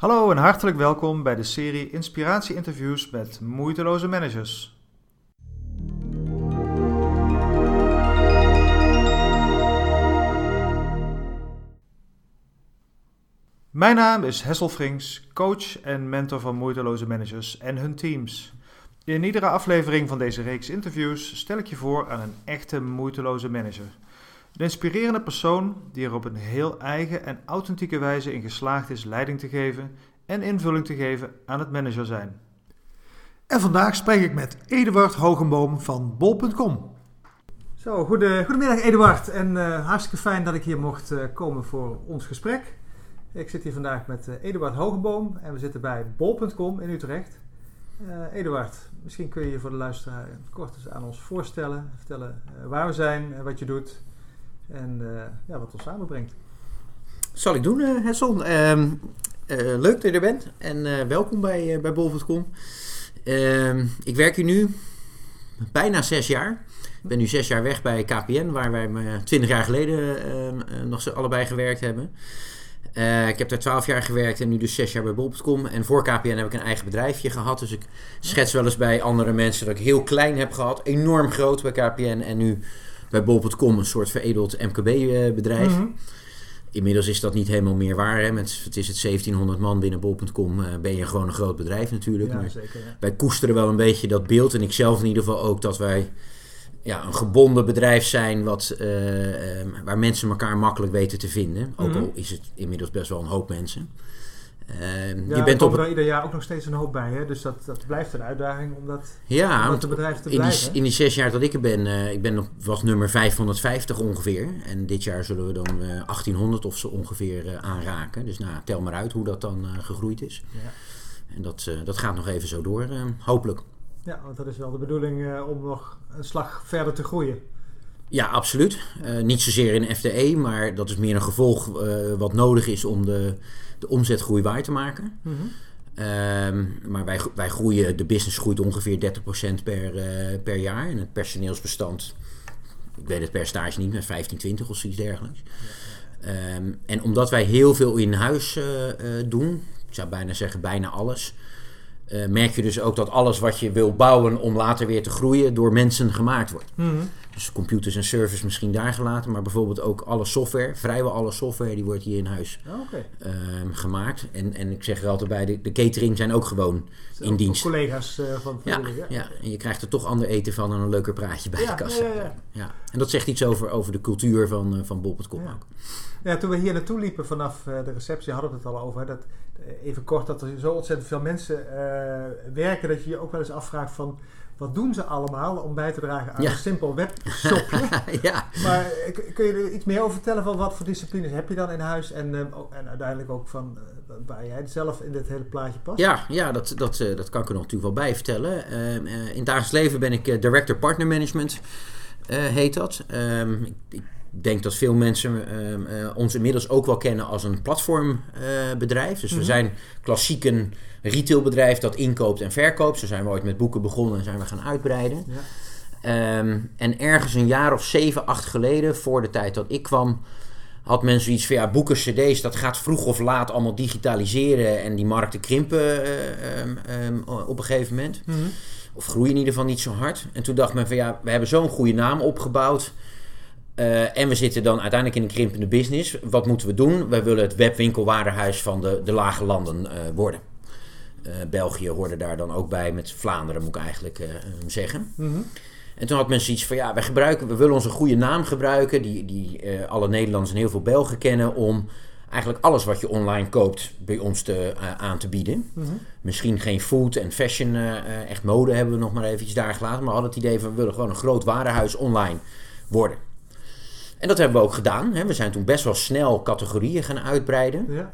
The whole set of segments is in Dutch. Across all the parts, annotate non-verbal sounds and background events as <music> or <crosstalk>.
Hallo en hartelijk welkom bij de serie Inspiratie-interviews met moeiteloze managers. Mijn naam is Hessel Frings, coach en mentor van moeiteloze managers en hun teams. In iedere aflevering van deze reeks interviews stel ik je voor aan een echte moeiteloze manager. Een inspirerende persoon die er op een heel eigen en authentieke wijze in geslaagd is leiding te geven en invulling te geven aan het manager zijn. En vandaag spreek ik met Eduard Hogenboom van bol.com. Zo, goede, goedemiddag Eduard en uh, hartstikke fijn dat ik hier mocht uh, komen voor ons gesprek. Ik zit hier vandaag met uh, Eduard Hogenboom en we zitten bij bol.com in Utrecht. Eduard, misschien kun je je voor de luisteraar kort eens aan ons voorstellen, vertellen waar we zijn, wat je doet en ja, wat ons samenbrengt. Zal ik doen. Ehm, leuk dat je er bent en welkom bij, bij bol.com. Ehm, ik werk hier nu bijna zes jaar. Ik ben nu zes jaar weg bij KPN, waar wij twintig jaar geleden uh, nog allebei gewerkt hebben. Uh, ik heb daar twaalf jaar gewerkt en nu dus zes jaar bij bol.com. En voor KPN heb ik een eigen bedrijfje gehad. Dus ik schets wel eens bij andere mensen dat ik heel klein heb gehad. Enorm groot bij KPN en nu bij bol.com een soort veredeld MKB-bedrijf. Mm -hmm. Inmiddels is dat niet helemaal meer waar. Hè. Met, het is het 1700 man binnen bol.com. Uh, ben je gewoon een groot bedrijf natuurlijk. Ja, zeker, ja. Wij koesteren wel een beetje dat beeld. En ik zelf in ieder geval ook dat wij ja, een gebonden bedrijf zijn wat, uh, uh, waar mensen elkaar makkelijk weten te vinden. Ook mm -hmm. al is het inmiddels best wel een hoop mensen. Uh, ja, je bent op er ieder jaar ook nog steeds een hoop bij, hè? dus dat, dat blijft een uitdaging om dat, ja, om dat bedrijf te in blijven. Die, in die zes jaar dat ik er ben, uh, ik ben nog, was nummer 550 ongeveer. En dit jaar zullen we dan uh, 1800 of zo ongeveer uh, aanraken. Dus nou, tel maar uit hoe dat dan gegroeid is. Ja. En dat, dat gaat nog even zo door, hopelijk. Ja, want dat is wel de bedoeling om nog een slag verder te groeien. Ja, absoluut. niet zozeer in FTE, maar dat is meer een gevolg wat nodig is om de de omzetgroei waar te maken. Mm -hmm. um, maar wij, wij groeien, de business groeit ongeveer 30% per, uh, per jaar. En het personeelsbestand, ik weet het percentage niet, maar 15, 20 of zoiets dergelijks. Um, en omdat wij heel veel in huis uh, uh, doen, ik zou bijna zeggen bijna alles, uh, merk je dus ook dat alles wat je wil bouwen om later weer te groeien door mensen gemaakt wordt. Mm -hmm. Dus computers en servers misschien daar gelaten, maar bijvoorbeeld ook alle software, vrijwel alle software, die wordt hier in huis okay. uh, gemaakt. En, en ik zeg er altijd bij, de, de catering zijn ook gewoon Zo, in dienst. Collega's uh, van ja, ja, ja, en je krijgt er toch ander eten van en een leuker praatje bij ja, de kassa. Ja, ja, ja. En dat zegt iets over, over de cultuur van, uh, van bol.com ook. Ja, toen we hier naartoe liepen vanaf de receptie hadden we het al over. Dat, even kort, dat er zo ontzettend veel mensen werken dat je je ook wel eens afvraagt van wat doen ze allemaal om bij te dragen aan Ja. een simpel webshopje. <laughs> ja. maar eh, kun je er iets meer over vertellen van wat voor disciplines heb je dan in huis en, eh, ook- en uiteindelijk ook van eh, waar jij zelf in dit hele plaatje past? Ja, ja dat, dat, eh, dat kan ik er nog natuurlijk wel bij vertellen. Eh, eh, in het dagelijks leven ben ik eh, Director Partner Management, eh, heet dat. Ehm, ik denk dat veel mensen ehm, eh, ons inmiddels ook wel kennen als een platformbedrijf. dus we Mhm. zijn klassiek een retailbedrijf dat inkoopt en verkoopt. Zo zijn we ooit met boeken begonnen en zijn we gaan uitbreiden. Ja. Ehm, en ergens een jaar of zeven, acht geleden, voor de tijd dat ik kwam, had men zoiets van ja, boeken, cd's, dat gaat vroeg of laat allemaal digitaliseren en die markten krimpen eh, ehm, op een gegeven moment. Mhm. Of groeien in ieder geval niet zo hard. En toen dacht men van ja, we hebben zo'n goede naam opgebouwd. Eh, en we zitten dan uiteindelijk in een krimpende business. Wat moeten we doen? We willen het webwinkelwarenhuis van de, de lage landen eh, worden. Eh, België hoorde daar dan ook bij, met Vlaanderen moet ik eigenlijk zeggen. Mhm. En toen had men zoiets van, ja, wij gebruiken, we willen onze goede naam gebruiken, die, die alle Nederlanders en heel veel Belgen kennen, om eigenlijk alles wat je online koopt bij ons te, aan te bieden. Mhm. Misschien geen food en fashion, echt mode hebben we nog maar eventjes daar gelaten, maar we hadden het idee van, we willen gewoon een groot warenhuis online worden. En dat hebben we ook gedaan. Hè. We zijn toen best wel snel categorieën gaan uitbreiden. Ja.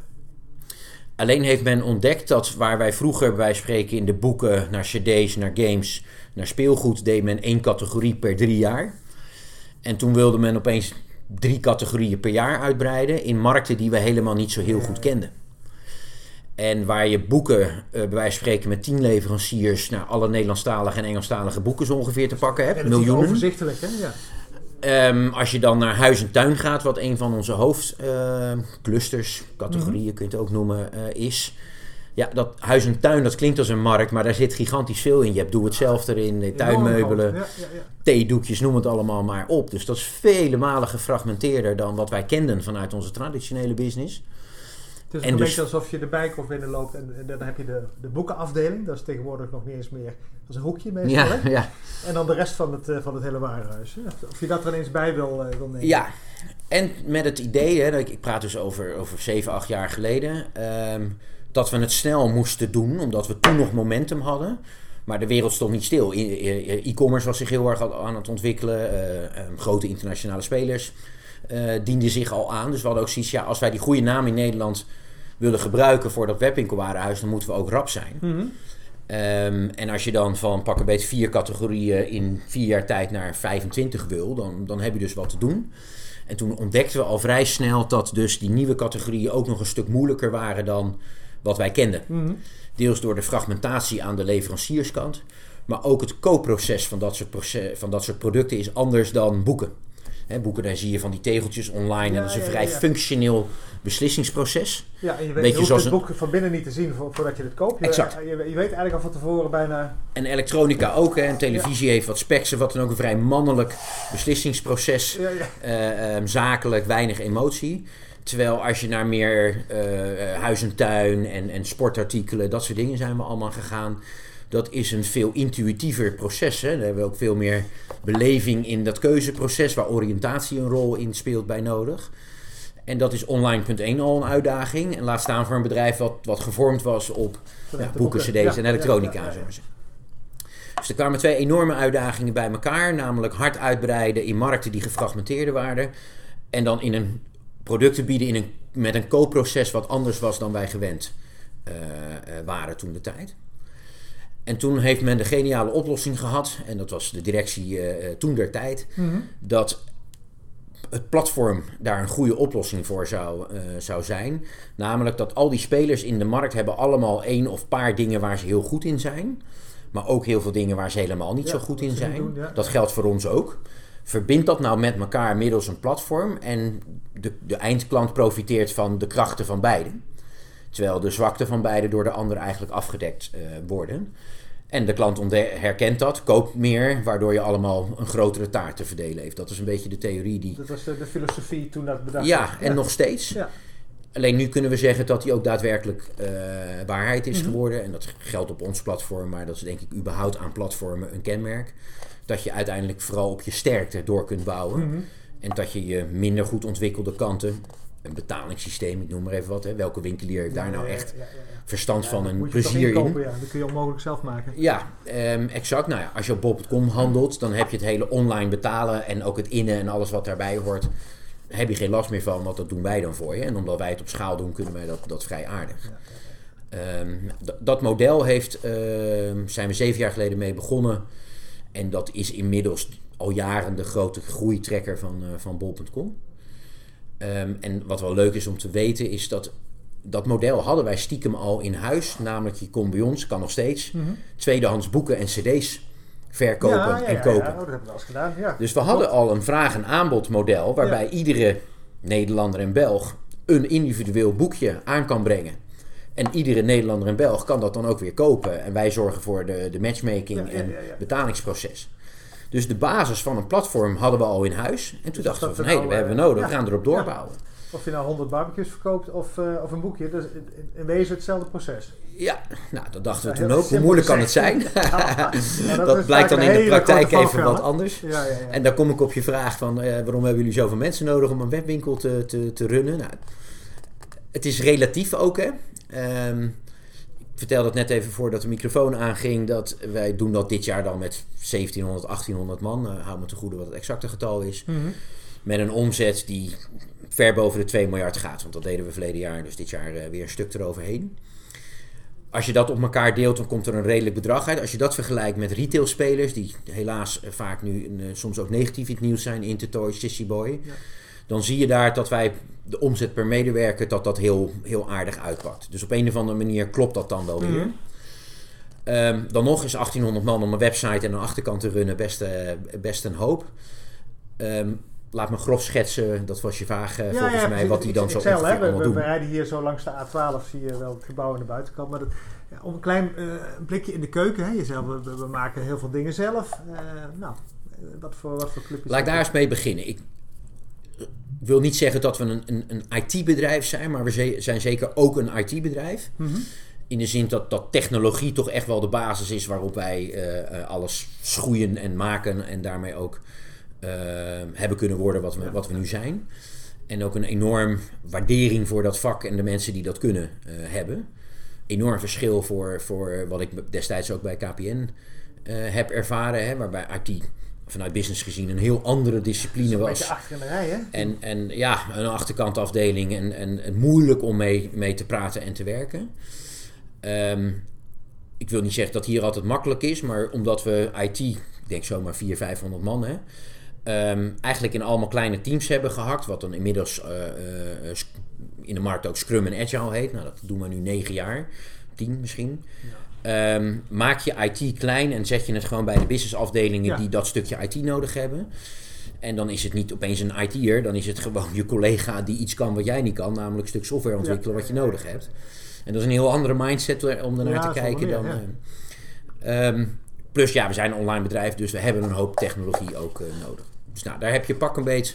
Alleen heeft men ontdekt dat waar wij vroeger bij spreken in de boeken naar cd's, naar games, naar speelgoed, deed men één categorie per drie jaar. En toen wilde men opeens drie categorieën per jaar uitbreiden in markten die we helemaal niet zo heel goed kenden. En waar je boeken, eh, bij wijze van spreken met tien leveranciers, naar alle Nederlandstalige en Engelstalige boeken zo ongeveer te pakken hebt, miljoenen. overzichtelijk, hè? Ja. Ehm, als je dan naar huis en tuin gaat, wat een van onze hoofdclusters, categorieën kun je het ook noemen, eh, is. Ja, dat huis en tuin, dat klinkt als een markt, maar daar zit gigantisch veel in. Je hebt doe het zelf erin, tuinmeubelen, Ja, ja, ja. theedoekjes, noem het allemaal maar op. Dus dat is vele malen gefragmenteerder dan wat wij kenden vanuit onze traditionele business. Is En een dus- beetje alsof je de bijkoff binnenloopt en, en dan heb je de, de boekenafdeling. Dat is tegenwoordig nog niet eens meer als een hoekje meestal. Ja, hè? ja. En dan de rest van het, eh, van het hele warenhuis. Of je dat er ineens bij wil, eh, wil nemen. Ja, en met het idee, hè, dat ik, ik praat dus over, over 7, 8 jaar geleden, ehm, dat we het snel moesten doen, omdat we toen nog momentum hadden. Maar de wereld stond niet stil. E-commerce was zich heel erg aan het ontwikkelen. eh, ehm, grote internationale spelers dienden zich al aan. Dus we hadden ook zoiets, ja, als wij die goede naam in Nederland willen gebruiken voor dat webwinkelwarenhuis, dan moeten we ook rap zijn. Mhm. Ehm, en als je dan van pak een beetje vier categorieën in vier jaar tijd naar 25 wil, dan, dan heb je dus wat te doen. En toen ontdekten we al vrij snel dat dus die nieuwe categorieën ook nog een stuk moeilijker waren dan wat wij kenden. Mhm. Deels door de fragmentatie aan de leverancierskant. Maar ook het koopproces van dat soort, van dat soort producten is anders dan boeken. Hè, boeken, daar zie je van die tegeltjes online. Ja, en dat is een ja, vrij ja, functioneel beslissingsproces. Ja, en je weet, Beetje je zoals het een- boek van binnen niet te zien vo- voordat je het koopt. Je, Exact. Je, je weet eigenlijk al van tevoren bijna... En elektronica ook. Hè. En televisie heeft wat specs. en Wat dan ook een vrij mannelijk beslissingsproces. Eh, ehm, zakelijk, weinig emotie. Terwijl als je naar meer eh, eh, huis en tuin en, en sportartikelen, dat soort dingen zijn we allemaal gegaan. Dat is een veel intuïtiever proces. Hè. Daar hebben we ook veel meer beleving in dat keuzeproces, waar oriëntatie een rol in speelt bij nodig. En dat is online.1 al een uitdaging. En laat staan voor een bedrijf wat, wat gevormd was op ja, boeken, cd's Ja, en elektronica. ja. Dus er kwamen twee enorme uitdagingen bij elkaar. Namelijk hard uitbreiden in markten die gefragmenteerder waren. En dan in een producten bieden in een, met een koopproces wat anders was dan wij gewend eh, eh, waren toen de tijd. En toen heeft men de geniale oplossing gehad, en dat was de directie eh, eh, toen der tijd, Mhm. dat het platform daar een goede oplossing voor zou, eh, zou zijn. Namelijk dat al die spelers in de markt hebben allemaal één of paar dingen waar ze heel goed in zijn. Maar ook heel veel dingen waar ze helemaal niet Ja, zo goed in zijn. doen, ja. Dat geldt voor ons ook. Verbind dat nou met elkaar middels een platform. En de, de eindklant profiteert van de krachten van beide. Terwijl de zwakte van beide door de ander eigenlijk afgedekt worden. En de klant herkent dat, koopt meer, waardoor je allemaal een grotere taart te verdelen heeft. Dat is een beetje de theorie die. Dat was de, de filosofie toen dat bedacht Ja, werd. en nog steeds. Ja. Alleen nu kunnen we zeggen dat die ook daadwerkelijk eh, waarheid is Mhm. geworden. En dat geldt op ons platform, maar dat is denk ik überhaupt aan platformen een kenmerk. Dat je uiteindelijk vooral op je sterkte door kunt bouwen. Mhm. En dat je je minder goed ontwikkelde kanten, een betalingssysteem, ik noem maar even wat. Hè. Welke winkelier heeft daar nou Ja, echt ja, ja, ja. Verstand Ja, van dan en moet je toch plezier in? Ja, dat kun je onmogelijk zelf maken. Ja, ehm, exact. Nou ja, als je op bol.com handelt, dan heb je het hele online betalen en ook het innen en alles wat daarbij hoort. Heb je geen last meer van, want dat doen wij dan voor je. En omdat wij het op schaal doen, kunnen wij dat, dat vrij aardig. Ja, Ehm, dat model heeft, ehm, zijn we zeven jaar geleden mee begonnen. En dat is inmiddels al jaren de grote groeitrekker van, eh, van bol.com. En wat wel leuk is om te weten, is dat dat model hadden wij stiekem al in huis. Namelijk, je kon bij ons, kan nog steeds, Mhm. tweedehands boeken en cd's verkopen Ja, ja, en kopen. Ja, oh, dat hebben we eens gedaan. Ja. Dus we hadden al een vraag- en aanbodmodel waarbij iedere Nederlander en Belg een individueel boekje aan kan brengen. En iedere Nederlander en Belg kan dat dan ook weer kopen. En wij zorgen voor de, de matchmaking en betalingsproces. Dus de basis van een platform hadden we al in huis. En toen Dus dachten we van, hé, hey, dat hebben we eh, nodig. We gaan erop doorbouwen. Of je nou 100 barbecues verkoopt of, eh, of een boekje. Dat is in, wezen hetzelfde proces. Ja, nou, dat dachten we Ja, toen ook. Hoe moeilijk kan het zijn? <laughs> <laughs> Ja, dat blijkt dan in de praktijk even wat anders. Ja, ja, ja. En dan kom ik op je vraag van eh, waarom hebben jullie zoveel mensen nodig om een webwinkel te, te, te runnen? Nou, het is relatief ook, hè. Ehm, ik vertelde het net even voordat de microfoon aanging, dat wij doen dat dit jaar dan met 1700, 1800 man. Uh, hou me te goede wat het exacte getal is. Mhm. Met een omzet die ver boven de 2 miljard gaat. Want dat deden we verleden jaar, dus dit jaar eh, weer een stuk eroverheen. Als je dat op elkaar deelt, dan komt er een redelijk bedrag uit. Als je dat vergelijkt met retailspelers, die helaas eh, vaak nu eh, soms ook negatief in het nieuws zijn, Intertoy, Sissy Boy, Ja. dan zie je daar dat wij de omzet per medewerker, dat dat heel, heel aardig uitpakt. Dus op een of andere manier klopt dat dan wel weer. Mhm. Ehm, dan nog is 1800 man om een website en een achterkant te runnen best, best een hoop. Ehm, laat me grof schetsen, dat was je vraag eh, Ja, volgens ja, mij, precies. wat Ik- dan zo ongeveer hè, we, we, rijden hier zo langs de A12, zie je wel het gebouw aan de buitenkant. Maar dat, ja, om een klein eh, blikje in de keuken, hè, jezelf, we, maken heel veel dingen zelf. Eh, nou, wat voor, wat voor clubjes? Laat ik daar eens mee beginnen. Ik wil niet zeggen dat we een, een, een IT-bedrijf zijn, maar we ze- zijn zeker ook een IT-bedrijf. Mhm. In de zin dat, dat technologie toch echt wel de basis is waarop wij alles schoeien en maken en daarmee ook hebben kunnen worden wat we, wat we nu zijn. En ook een enorm waardering voor dat vak en de mensen die dat kunnen eh, hebben. Enorm verschil voor, voor wat ik destijds ook bij KPN eh, heb ervaren, hè, waarbij IT vanuit business gezien een heel andere discipline Een was. beetje achter in de rij, hè? En, en ja, een achterkantafdeling en, en, en moeilijk om mee, mee te praten en te werken. Ehm, ik wil niet zeggen dat hier altijd makkelijk is, maar omdat we IT, ik denk zomaar 400, 500 man, hè, ehm, eigenlijk in allemaal kleine teams hebben gehakt, wat dan inmiddels eh, eh, in de markt ook Scrum en Agile heet. Nou, dat doen we nu negen jaar, tien misschien. Ehm, maak je IT klein en zet je het gewoon bij de businessafdelingen Ja. die dat stukje IT nodig hebben. En dan is het niet opeens een IT'er, dan is het gewoon je collega die iets kan wat jij niet kan, namelijk een stuk software ontwikkelen wat je nodig hebt. En dat is een heel andere mindset om ernaar Ja, te kijken dan. ja. eh, ehm, plus ja, we zijn een online bedrijf, dus we hebben een hoop technologie ook nodig. Dus nou, daar heb je pak een beetje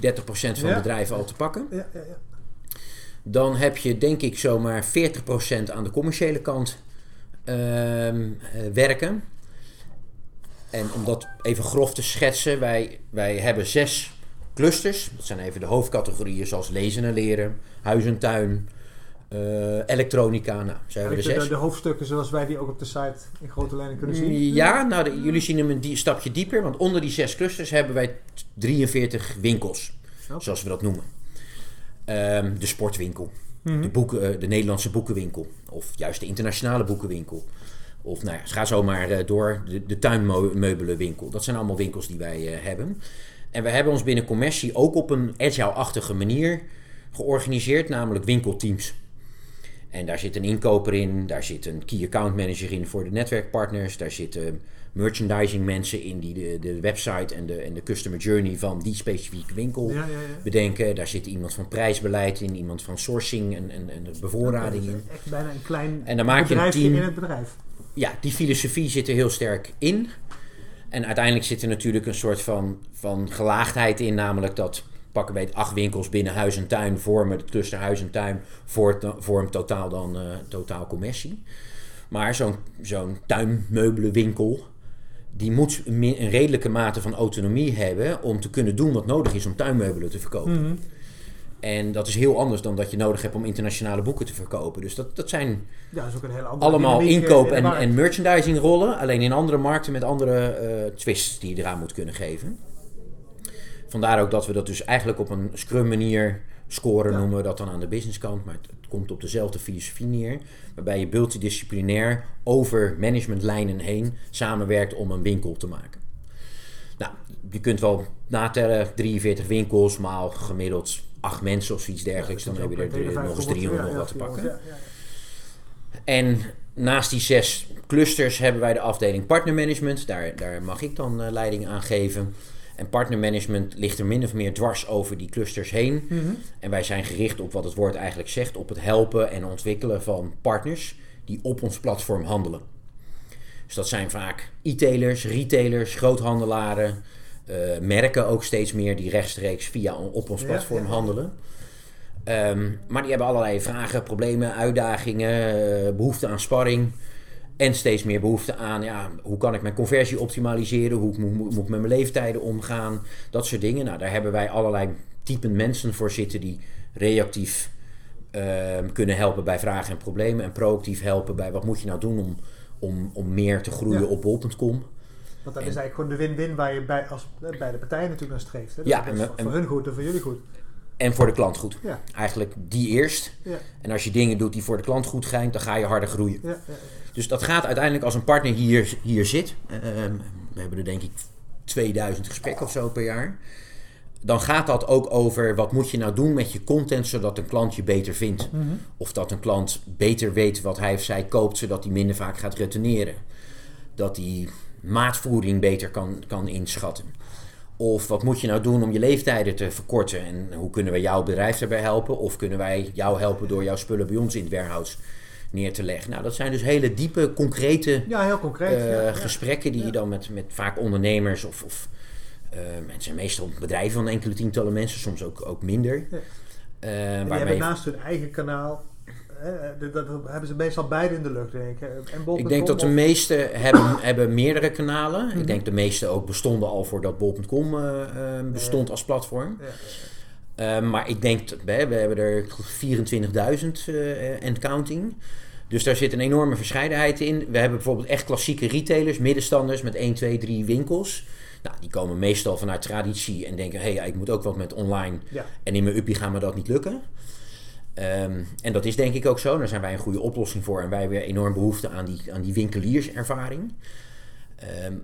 30% van Ja. bedrijven al te pakken. Ja, ja, ja. Dan heb je denk ik zomaar 40% aan de commerciële kant ehm, eh, werken. En om dat even grof te schetsen, wij, wij hebben zes clusters. Dat zijn even de hoofdcategorieën zoals lezen en leren, huis en tuin, eh, elektronica. Nou, hebben we De, de, zes. de hoofdstukken zoals wij die ook op de site in grote lijnen kunnen zien. Ja, nou, de- jullie zien hem een die, stapje dieper, want onder die zes clusters hebben wij 43 winkels, zoals we dat noemen. Ehm, de sportwinkel, Mhm. de, boeken, eh, de Nederlandse boekenwinkel, of juist de internationale boekenwinkel. Of nou ja, ga zo maar eh, door, de, de tuinmeubelenwinkel. Dat zijn allemaal winkels die wij hebben. En we hebben ons binnen commercie ook op een agile-achtige manier georganiseerd, namelijk winkelteams. En daar zit een inkoper in, daar zit een key account manager in voor de netwerkpartners, daar zitten merchandising mensen in die de, de website en de, en de customer journey van die specifieke winkel Ja, ja, ja. bedenken. Daar zit iemand van prijsbeleid in, iemand van sourcing en, en, en de bevoorrading in. Echt bijna een klein En dan maak je een team. in het bedrijf. Ja, die filosofie zit er heel sterk in. En uiteindelijk zit er natuurlijk een soort van, van gelaagdheid in, namelijk dat pakken wij acht winkels binnen huis en tuin vormen, het cluster huis en tuin vormt, totaal dan eh, totaal commercie. Maar zo'n zo'n tuinmeubelenwinkel, die moet een, redelijke mate van autonomie hebben om te kunnen doen wat nodig is om tuinmeubelen te verkopen. Mhm. En dat is heel anders dan dat je nodig hebt om internationale boeken te verkopen. Dus dat, dat zijn Ja, dat is ook een hele andere allemaal eh, inkoop en, en merchandising rollen. Alleen in andere markten met andere eh, twists die je eraan moet kunnen geven. Vandaar ook dat we dat dus eigenlijk op een scrum manier scoren Ja. noemen we dat dan aan de businesskant. Maar het, het komt op dezelfde filosofie neer. Waarbij je multidisciplinair over managementlijnen heen samenwerkt om een winkel te maken. Nou, je kunt wel natellen 43 winkels, maal gemiddeld 8 mensen of zoiets dergelijks. Ja, dan heb je er nog eens 500, 300 nog wat te 300, pakken. En naast die zes clusters hebben wij de afdeling partnermanagement. Daar, daar mag ik dan eh, leiding aan geven. En partnermanagement ligt er min of meer dwars over die clusters heen. Mhm. En wij zijn gericht op wat het woord eigenlijk zegt: op het helpen en ontwikkelen van partners die op ons platform handelen. Dus dat zijn vaak e-tailers, retailers, groothandelaren, eh, merken ook steeds meer die rechtstreeks via op ons platform ja, ja. handelen. Ehm, maar die hebben allerlei vragen, problemen, uitdagingen, eh, behoefte aan sparring. En steeds meer behoefte aan ja, hoe kan ik mijn conversie optimaliseren, hoe moet, moet, moet ik met mijn leeftijden omgaan, dat soort dingen. Nou, daar hebben wij allerlei typen mensen voor zitten die reactief ehm, kunnen helpen bij vragen en problemen. En proactief helpen bij wat moet je nou doen om, om, om meer te groeien Ja. op bol.com. Want dat En- is eigenlijk gewoon de win-win waar je bij, als, bij de partijen natuurlijk naar streeft. Hè? Dat Ja, en- voor, en- voor hun goed en voor jullie goed. En voor de klant goed. Ja, Eigenlijk die eerst. ja, En als je dingen doet die voor de klant goed gaan, dan ga je harder groeien. ja. Dus dat gaat uiteindelijk als een partner hier, hier zit. ehm, we hebben er denk ik 2000 gesprekken of zo per jaar. Dan gaat dat ook over wat moet je nou doen met je content zodat een klant je beter vindt. Mhm. Of dat een klant beter weet wat hij of zij koopt zodat hij minder vaak gaat retourneren. Dat hij maatvoering beter kan, kan inschatten. Of wat moet je nou doen om je leeftijden te verkorten? En hoe kunnen we jouw bedrijf daarbij helpen? Of kunnen wij jou helpen door jouw spullen bij ons in het warehouse neer te leggen? Nou, dat zijn dus hele diepe, concrete Ja, heel concreet. eh, ja, gesprekken die je dan met, met vaak ondernemers of, of eh, mensen, meestal bedrijven van enkele tientallen mensen, soms ook, ook minder. Waarmee hebben naast hun eigen kanaal, dat, hebben ze meestal beide in de lucht, denk ik. En ik denk dat de meeste hebben, <coughs> hebben meerdere kanalen. Mhm. Ik denk de meeste ook bestonden al voordat bol.com bestond als platform. Ja, maar ik denk, dat we, hebben er 24.000 eh en counting. Dus daar zit een enorme verscheidenheid in. We hebben bijvoorbeeld echt klassieke retailers, middenstanders met 1, 2, 3 winkels. Nou, die komen meestal vanuit traditie en denken: hé, hey, ik moet ook wat met online. ja. En in mijn uppie gaan me dat niet lukken. Ehm, en dat is denk ik ook zo. Daar zijn wij een goede oplossing voor. En wij hebben weer enorm behoefte aan die, aan die winkelierservaring. Ehm,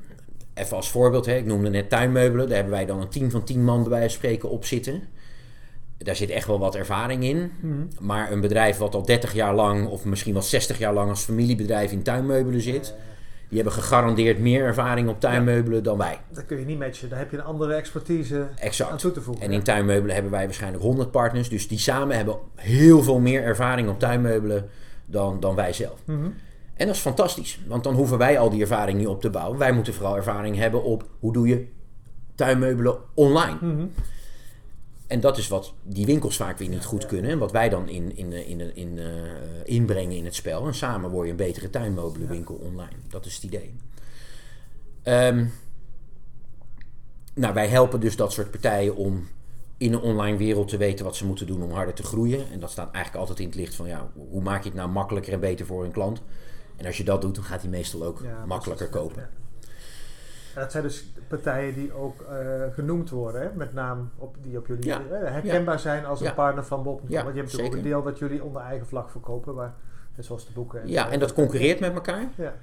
even als voorbeeld, hè, ik noemde net tuinmeubelen. Daar hebben wij dan een team van 10 man bij wijze van spreken op zitten. Daar zit echt wel wat ervaring in. Mhm. Maar een bedrijf wat al 30 jaar lang, of misschien wel 60 jaar lang als familiebedrijf in tuinmeubelen zit, die hebben gegarandeerd meer ervaring op tuinmeubelen dan wij. Dat kun je niet matchen. Daar heb je een andere expertise aan toe te voegen. En in tuinmeubelen hebben wij waarschijnlijk 100 partners. Dus die samen hebben heel veel meer ervaring op tuinmeubelen dan, dan wij zelf. Mhm. En dat is fantastisch. Want dan hoeven wij al die ervaring niet op te bouwen. Wij moeten vooral ervaring hebben op hoe doe je tuinmeubelen online. Mhm. En dat is wat die winkels vaak weer niet goed kunnen. En wat wij dan in, in, in, in, in, eh, inbrengen in het spel. En samen word je een betere tuinmebelenwinkel online. Dat is het idee. Ehm, nou, wij helpen dus dat soort partijen om in een online wereld te weten wat ze moeten doen om harder te groeien. En dat staat eigenlijk altijd in het licht van ja, hoe maak je het nou makkelijker en beter voor een klant. En als je dat doet, dan gaat hij meestal ook Ja, makkelijker kopen. En dat zijn dus partijen die ook eh, genoemd worden, hè? met naam op, die op jullie Ja. eh, herkenbaar zijn als een partner van. Ja, Want je hebt natuurlijk ook een deel wat jullie onder eigen vlag verkopen, net zoals de boeken. Ja, en dat concurreert met elkaar. Ja.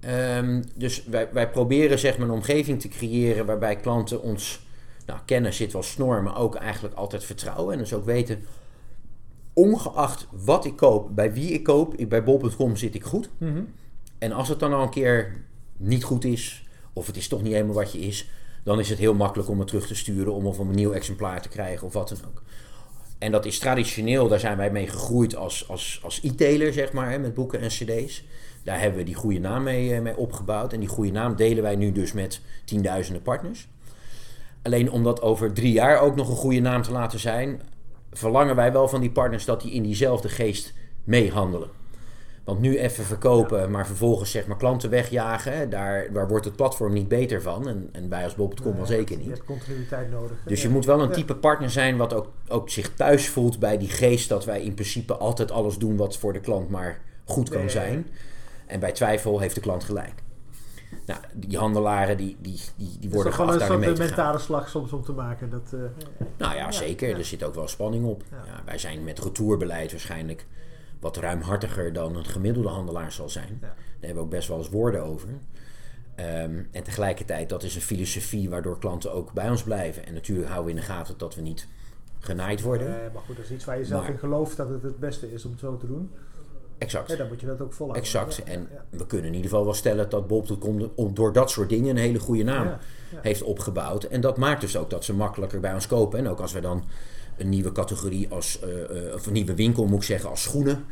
Ehm, dus wij, wij proberen zeg maar een omgeving te creëren waarbij klanten ons nou, kennen, zit wel snor, maar ook eigenlijk altijd vertrouwen. En dus ook weten, ongeacht wat ik koop, bij wie ik koop, bij bol.com zit ik goed. Mhm. En als het dan al een keer niet goed is, of het is toch niet helemaal wat je is, dan is het heel makkelijk om het terug te sturen, om een nieuw exemplaar te krijgen of wat dan ook. En dat is traditioneel, daar zijn wij mee gegroeid als, als, als e-tailer, zeg maar, hè, met boeken en cd's. Daar hebben we die goede naam mee, eh, mee opgebouwd. En die goede naam delen wij nu dus met tienduizenden partners. Alleen om dat over drie jaar ook nog een goede naam te laten zijn, verlangen wij wel van die partners dat die in diezelfde geest meehandelen. Want nu even verkopen, maar vervolgens zeg maar klanten wegjagen, daar, daar wordt het platform niet beter van. En, en wij als Bob.com wel zeker Je niet. hebt continuïteit nodig. Dus je moet wel een type partner zijn wat ook, ook zich thuis voelt bij die geest dat wij in principe altijd alles doen wat voor de klant maar goed kan Nee. zijn. En bij twijfel heeft de klant gelijk. Nou, die handelaren die, die, die, die worden is toch wel geacht een te gaan. mentale slag soms om te maken. Dat, eh, Nou ja, zeker. ja. Er zit ook wel spanning op. Ja, wij zijn met retourbeleid waarschijnlijk wat ruimhartiger dan een gemiddelde handelaar zal zijn. Ja. Daar hebben we ook best wel eens woorden over. Ehm, en tegelijkertijd, dat is een filosofie waardoor klanten ook bij ons blijven. En natuurlijk houden we in de gaten dat we niet genaaid worden. eh, maar goed, dat is iets waar je zelf Maar- in gelooft dat het het beste is om het zo te doen. Exact. Ja, dan moet je dat ook volhouden. Exact. Ja, En ja, we kunnen in ieder geval wel stellen dat Bob.com om- door dat soort dingen een hele goede naam heeft opgebouwd. En dat maakt dus ook dat ze makkelijker bij ons kopen. En ook als we dan een nieuwe categorie als, eh, eh, of een nieuwe winkel moet ik zeggen, als schoenen.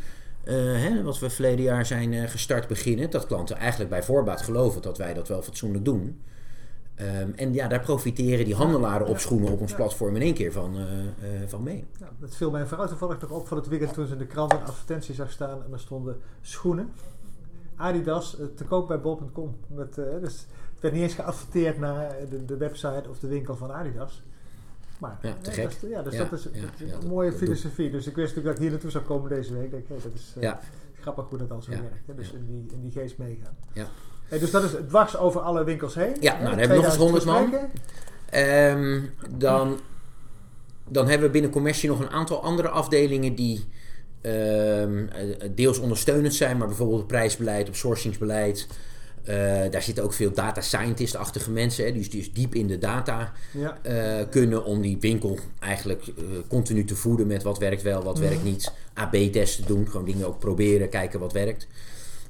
eh, hè, wat we verleden jaar zijn gestart beginnen. Dat klanten eigenlijk bij voorbaat geloven dat wij dat wel fatsoenlijk doen. Ehm, en ja, daar profiteren die handelaren op schoenen op ons platform in één keer van, van mee. Ja, dat viel mijn vrouw toevallig nog op van het weekend toen ze in de krant een advertentie zag staan en er stonden schoenen. Adidas te koop bij bol.com. Met, dus het werd niet eens geadverteerd naar de, de website of de winkel van Adidas. Maar, Ja, te gek. dat is- ja, dus dat is is een mooie filosofie. Dus ik wist natuurlijk dat ik hier naartoe zou komen deze week. Ik denk, hey, dat is eh, Ja. grappig hoe dat dan zo werkt. Hè? Dus in, die, in die geest meegaan. Ja. Hey, dus dat is dwars over alle winkels heen. Ja, nou, dan hebben we nog eens 100 man. 2000 Ehm, dan, dan hebben we binnen commercie nog een aantal andere afdelingen die ehm, eh, deels ondersteunend zijn, maar bijvoorbeeld prijsbeleid, op sourcingsbeleid. Eh, daar zitten ook veel data scientist-achtige mensen, hè, die, dus, die dus diep in de data Ja. eh, kunnen om die winkel eigenlijk eh, continu te voeden met wat werkt wel, wat werkt niet. AB-testen doen, gewoon dingen ook proberen, kijken wat werkt.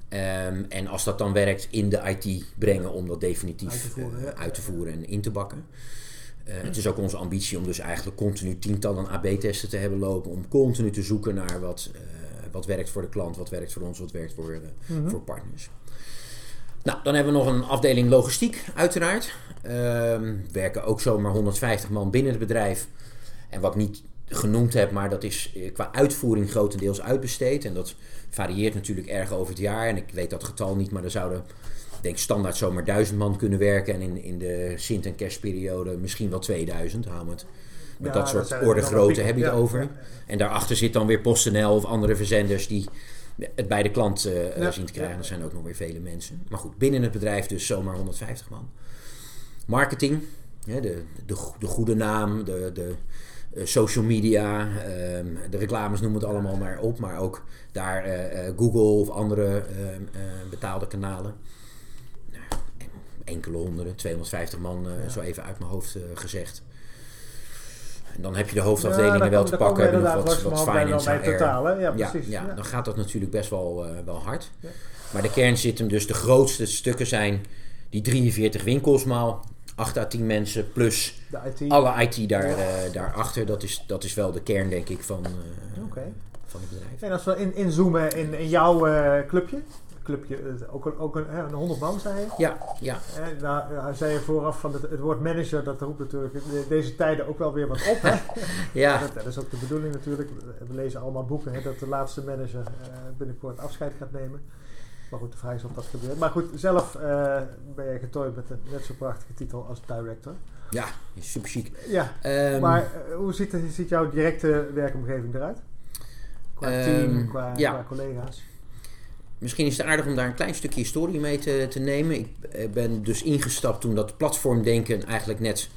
Ehm, en als dat dan werkt, in de IT brengen om dat definitief Uit te voeren, ja. uit te voeren en in te bakken. Het is ook onze ambitie om dus eigenlijk continu tientallen AB-testen te hebben lopen. Om continu te zoeken naar wat, wat werkt voor de klant, wat werkt voor ons, wat werkt voor, uh, voor partners. Nou, dan hebben we nog een afdeling logistiek, uiteraard. Ehm, werken ook zomaar 150 man binnen het bedrijf. En wat ik niet genoemd heb, maar dat is qua uitvoering grotendeels uitbesteed. En dat varieert natuurlijk erg over het jaar. En ik weet dat getal niet, maar er zouden denk standaard zomaar duizend man kunnen werken. En in, in de Sint- en kerstperiode misschien wel 2000. Hou het. Met dat soort orde grootte heb je het over. En daarachter zit dan weer PostNL of andere verzenders die het bij de klant uh, zien te krijgen. Er zijn ook nog weer vele mensen. Maar goed, binnen het bedrijf dus zomaar 150 man. Marketing, de, de, de goede naam, de, de uh, social media, ehm, de reclames noemen het allemaal maar op. Maar ook daar Google of andere ehm, betaalde kanalen enkele honderden, 250 man, zo even uit mijn hoofd gezegd. En dan heb je de hoofdafdelingen ja, wel te pakken. Nog wat, wat finance en totaal, ja, precies. Ja, ja, dan gaat dat natuurlijk best wel, uh, wel hard. Maar de kern zit hem dus, de grootste stukken zijn die 43 winkels maal 8 à 10 mensen plus IT. alle IT daar, uh, daarachter. Dat is, dat is wel de kern, denk ik, van, okay. van het bedrijf. En als we in, inzoomen in, in jouw clubje, clubje, ook een, ook een, een 100 man, zei je? Ja, ja. En daar zei je vooraf van het, het woord manager, dat roept natuurlijk deze tijden ook wel weer wat op. Hè? <laughs> ja. Dat, dat, is ook de bedoeling natuurlijk. We lezen allemaal boeken hè, dat de laatste manager uh, binnenkort afscheid gaat nemen. Maar goed, de vraag is of dat gebeurt. Maar goed, zelf uh, ben je getooid met een net zo prachtige titel als director. Ja, super chic. Ja, um, maar uh, hoe ziet, ziet jouw directe werkomgeving eruit? Qua team, qua, ja. qua collega's? Misschien is het aardig om daar een klein stukje historie mee te, te nemen. Ik eh, ben dus ingestapt toen dat platformdenken eigenlijk net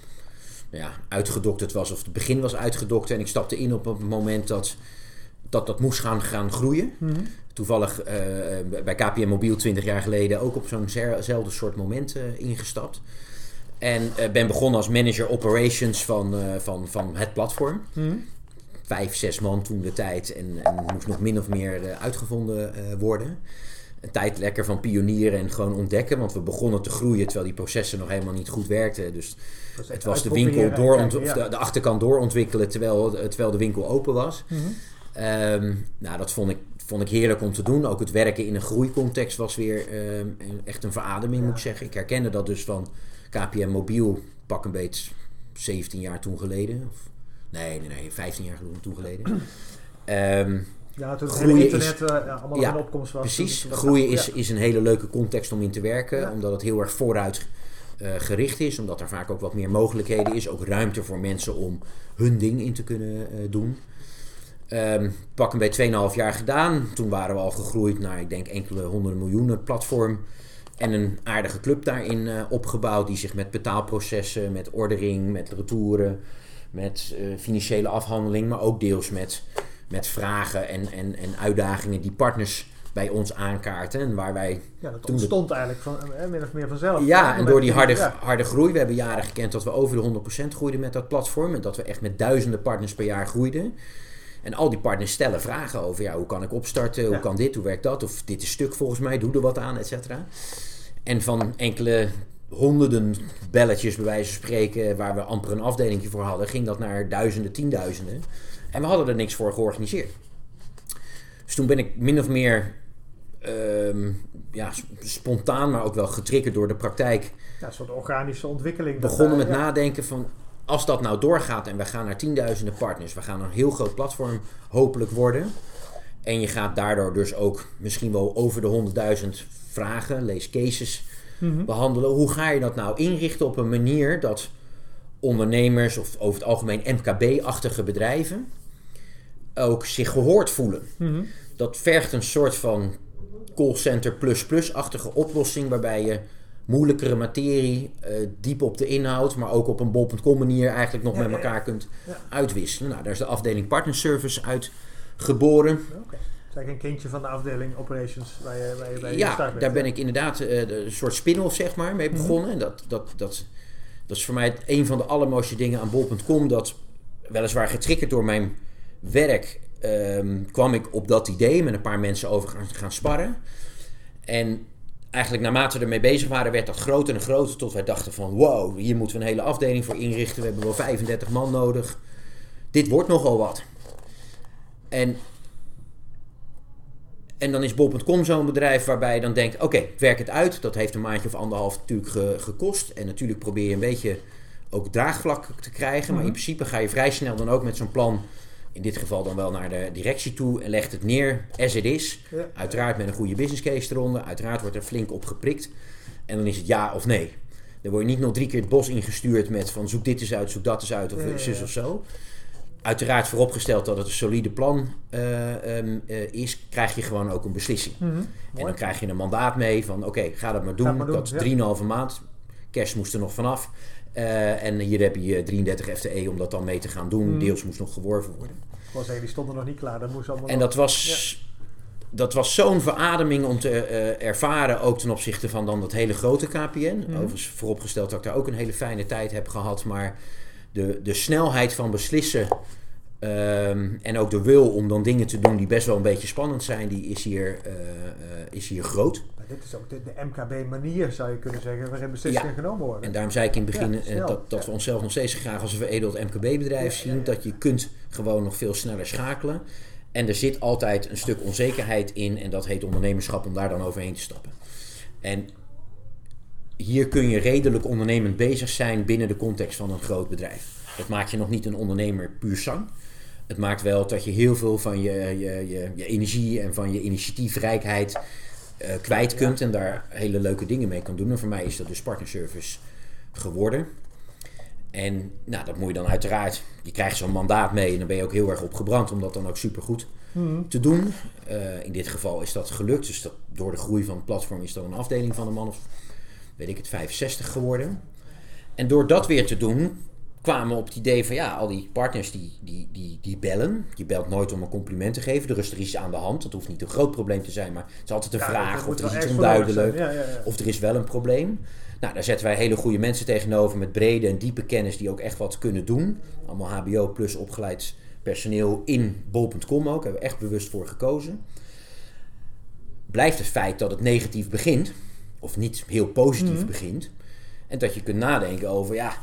nou ja, uitgedokterd was. Of het begin was uitgedokterd. En ik stapte in op het moment dat dat, dat moest gaan, gaan groeien. Mhm. Toevallig uh, bij KPM Mobiel 20 jaar geleden ook op zo'nzelfde soort moment uh, ingestapt. En uh, ben begonnen als manager operations van, van, van het platform. Mhm. Vijf, zes man toen de tijd. En, en moest nog min of meer uitgevonden worden een tijd lekker van pionieren en gewoon ontdekken. Want we begonnen te groeien terwijl die processen nog helemaal niet goed werkten. Dus het was de winkel door, of de, de, achterkant doorontwikkelen terwijl, terwijl de winkel open was. Mhm. Ehm, nou, dat vond ik, vond ik heerlijk om te doen. Ook het werken in een groeicontext was weer ehm, echt een verademing, moet ik zeggen. Ik herkende dat dus van KPM Mobiel, pak een beetje 17 jaar toen geleden. Of, nee, nee, nee, 15 jaar geleden. Um, <clears throat> ja, toen het hele internet is, uh, allemaal ja, in opkomst was. Precies, groeien is, is een hele leuke context om in te werken. Omdat het heel erg vooruit uh, gericht is. Omdat er vaak ook wat meer mogelijkheden is. Ook ruimte voor mensen om hun ding in te kunnen uh, doen. Um, pak een bij 2,5 jaar gedaan. Toen waren we al gegroeid naar, ik denk, enkele honderden miljoenen platform. En een aardige club daarin opgebouwd. Die zich met betaalprocessen, met ordering, met retouren, met financiële afhandeling. Maar ook deels met met vragen en, en, en uitdagingen die partners bij ons aankaarten. En waar wij ja, dat ontstond eigenlijk van, eh, min of meer vanzelf. Ja, en door die harde, harde groei. We hebben jaren gekend dat we over de 100% groeiden met dat platform. En dat we echt met duizenden partners per jaar groeiden. En al die partners stellen vragen over, ja, hoe kan ik opstarten? Hoe kan dit? Hoe werkt dat? Of dit is stuk volgens mij, doe er wat aan, et cetera. En van enkele honderden belletjes, bij wijze van spreken, waar we amper een afdeling voor hadden, ging dat naar duizenden, tienduizenden. En we hadden er niks voor georganiseerd. Dus toen ben ik min of meer ehm, ja, spontaan, maar ook wel getriggerd door de praktijk. Ja, een soort organische ontwikkeling. Begonnen met nadenken van als dat nou doorgaat en we gaan naar tienduizenden partners, we gaan een heel groot platform hopelijk worden. En je gaat daardoor dus ook misschien wel over de honderdduizend vragen, lees cases, mhm. behandelen. Hoe ga je dat nou inrichten op een manier dat ondernemers of over het algemeen MKB-achtige bedrijven ook zich gehoord voelen. Mhm. Dat vergt een soort van callcenter plus-plus-achtige oplossing waarbij je moeilijkere materie, uh, diep op de inhoud, maar ook op een bol.com manier eigenlijk nog met elkaar kunt uitwisselen. Nou, daar is de afdeling Partner Service uit geboren. Okay. Is een kindje van de afdeling Operations waar je, waar je bij Ja, daar ben ik inderdaad uh, een soort spin-off zeg maar mee mhm. begonnen. En dat, dat, dat, dat is voor mij een van de allermooiste dingen aan bol.com. Dat weliswaar getriggerd door mijn werk um, kwam ik op dat idee met een paar mensen over gaan, gaan sparren. En eigenlijk naarmate we ermee bezig waren, werd dat groter en groter. Tot wij dachten van wow, hier moeten we een hele afdeling voor inrichten. We hebben wel 35 man nodig. Dit wordt nogal wat. En, en dan is Bol.com zo'n bedrijf waarbij je dan denkt, oké, werk het uit. Dat heeft een maandje of anderhalf natuurlijk ge- gekost. En natuurlijk probeer je een beetje ook draagvlak te krijgen. Maar in Mhm. principe ga je vrij snel dan ook met zo'n plan, in dit geval dan wel naar de directie toe. En legt het neer as it is. Ja. Uiteraard met een goede business case eronder. Uiteraard wordt er flink op geprikt. En dan is het ja of nee. Dan word je niet nog drie keer het bos ingestuurd met van zoek dit eens uit, zoek dat eens uit of Ja, ja, zus ja. of zo. Uiteraard vooropgesteld dat het een solide plan eh, ehm, eh, is, krijg je gewoon ook een beslissing. Mhm. En Mooi. dan krijg je een mandaat mee van oké, ga dat maar doen. Ga maar doen, dat is ja. 3,5 maand. Kerst moest er nog vanaf. Eh, en hier heb je 33 FTE om dat dan mee te gaan doen. Mhm. Deels moest nog geworven worden. Wou zeggen, die stonden nog niet klaar. Dat moest allemaal En nog- dat was, dat was zo'n verademing om te ervaren, ook ten opzichte van dan dat hele grote KPN. Mhm. Overigens vooropgesteld dat ik daar ook een hele fijne tijd heb gehad, maar de, de snelheid van beslissen ehm, en ook de wil om dan dingen te doen die best wel een beetje spannend zijn, die is hier, eh, eh, is hier groot. Maar dit is ook de, de MKB-manier, zou je kunnen zeggen, waarin beslissingen Ja. genomen worden. En daarom zei ik in het begin Ja, eh, dat, dat we onszelf nog steeds graag als een veredeld MKB-bedrijf zien. Dat je kunt gewoon nog veel sneller schakelen. En er zit altijd een stuk onzekerheid in. En dat heet ondernemerschap om daar dan overheen te stappen. En hier kun je redelijk ondernemend bezig zijn binnen de context van een groot bedrijf. Dat maakt je nog niet een ondernemer puur zang. Het maakt wel dat je heel veel van je, je, je, je energie en van je initiatiefrijkheid eh, kwijt kunt. En daar hele leuke dingen mee kan doen. En voor mij is dat dus partnerservice geworden. En nou, dat moet je dan uiteraard. Je krijgt zo'n mandaat mee en dan ben je ook heel erg opgebrand om dat dan ook supergoed Mhm. te doen. Eh, in dit geval is dat gelukt. Dus dat, door de groei van het platform is dat een afdeling van een man of, weet ik het, 65 geworden. En door dat weer te doen, kwamen we op het idee van ja, al die partners die, die, die, die bellen. Je belt nooit om een compliment te geven. Er is er iets aan de hand. Dat hoeft niet een groot probleem te zijn, maar het is altijd een Ja, vraag of er is iets onduidelijk. ja, ja. Of er is wel een probleem. Nou, daar zetten wij hele goede mensen tegenover met brede en diepe kennis die ook echt wat kunnen doen. Allemaal HBO plus opgeleid personeel in bol.com ook. Daar hebben we echt bewust voor gekozen. Blijft het feit dat het negatief begint, of niet heel positief Mhm. begint. En dat je kunt nadenken over, ja,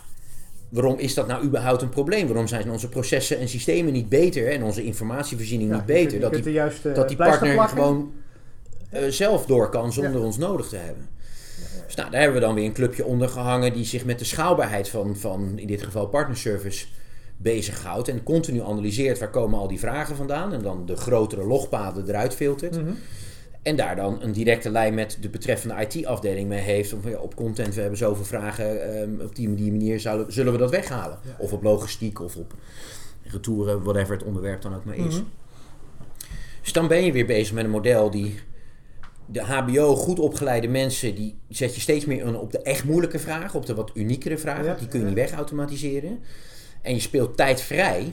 waarom is dat nou überhaupt een probleem? Waarom zijn onze processen en systemen niet beter en onze informatievoorziening Ja, niet beter? Dat die juiste dat die partner plakken. gewoon eh, zelf door kan zonder ons nodig te hebben. Dus nou, daar hebben we dan weer een clubje onder gehangen die zich met de schaalbaarheid van, van in dit geval partnerservice bezighoudt. En continu analyseert waar komen al die vragen vandaan. En dan de grotere logpaden eruit filtert. Mhm. En daar dan een directe lijn met de betreffende IT-afdeling mee heeft. Om van, ja, op content, we hebben zoveel vragen. ehm, op die, die manier zouden, zullen we dat weghalen. Ja. Of op logistiek of op retouren, whatever het onderwerp dan ook maar is. Mhm. Dus dan ben je weer bezig met een model die de HBO goed opgeleide mensen, die zet je steeds meer op de echt moeilijke vragen, op de wat uniekere vragen. Ja, die kun je niet wegautomatiseren. En je speelt tijd vrij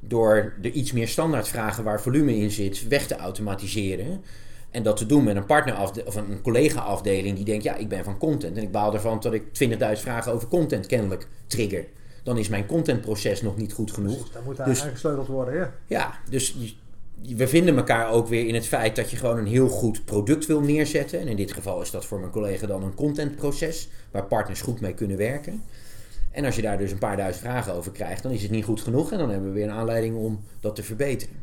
door de iets meer standaard vragen waar volume in zit, weg te automatiseren. En dat te doen met een partner of een collega-afdeling die denkt: ja, ik ben van content en ik baal ervan dat ik 20.000 vragen over content kennelijk trigger. Dan is mijn contentproces nog niet goed genoeg. Precies, daar moet daar Dus- worden, ja. Ja, dus we vinden elkaar ook weer in het feit dat je gewoon een heel goed product wil neerzetten. En in dit geval is dat voor mijn collega dan een contentproces waar partners goed mee kunnen werken. En als je daar dus een paar duizend vragen over krijgt, dan is het niet goed genoeg en dan hebben we weer een aanleiding om dat te verbeteren.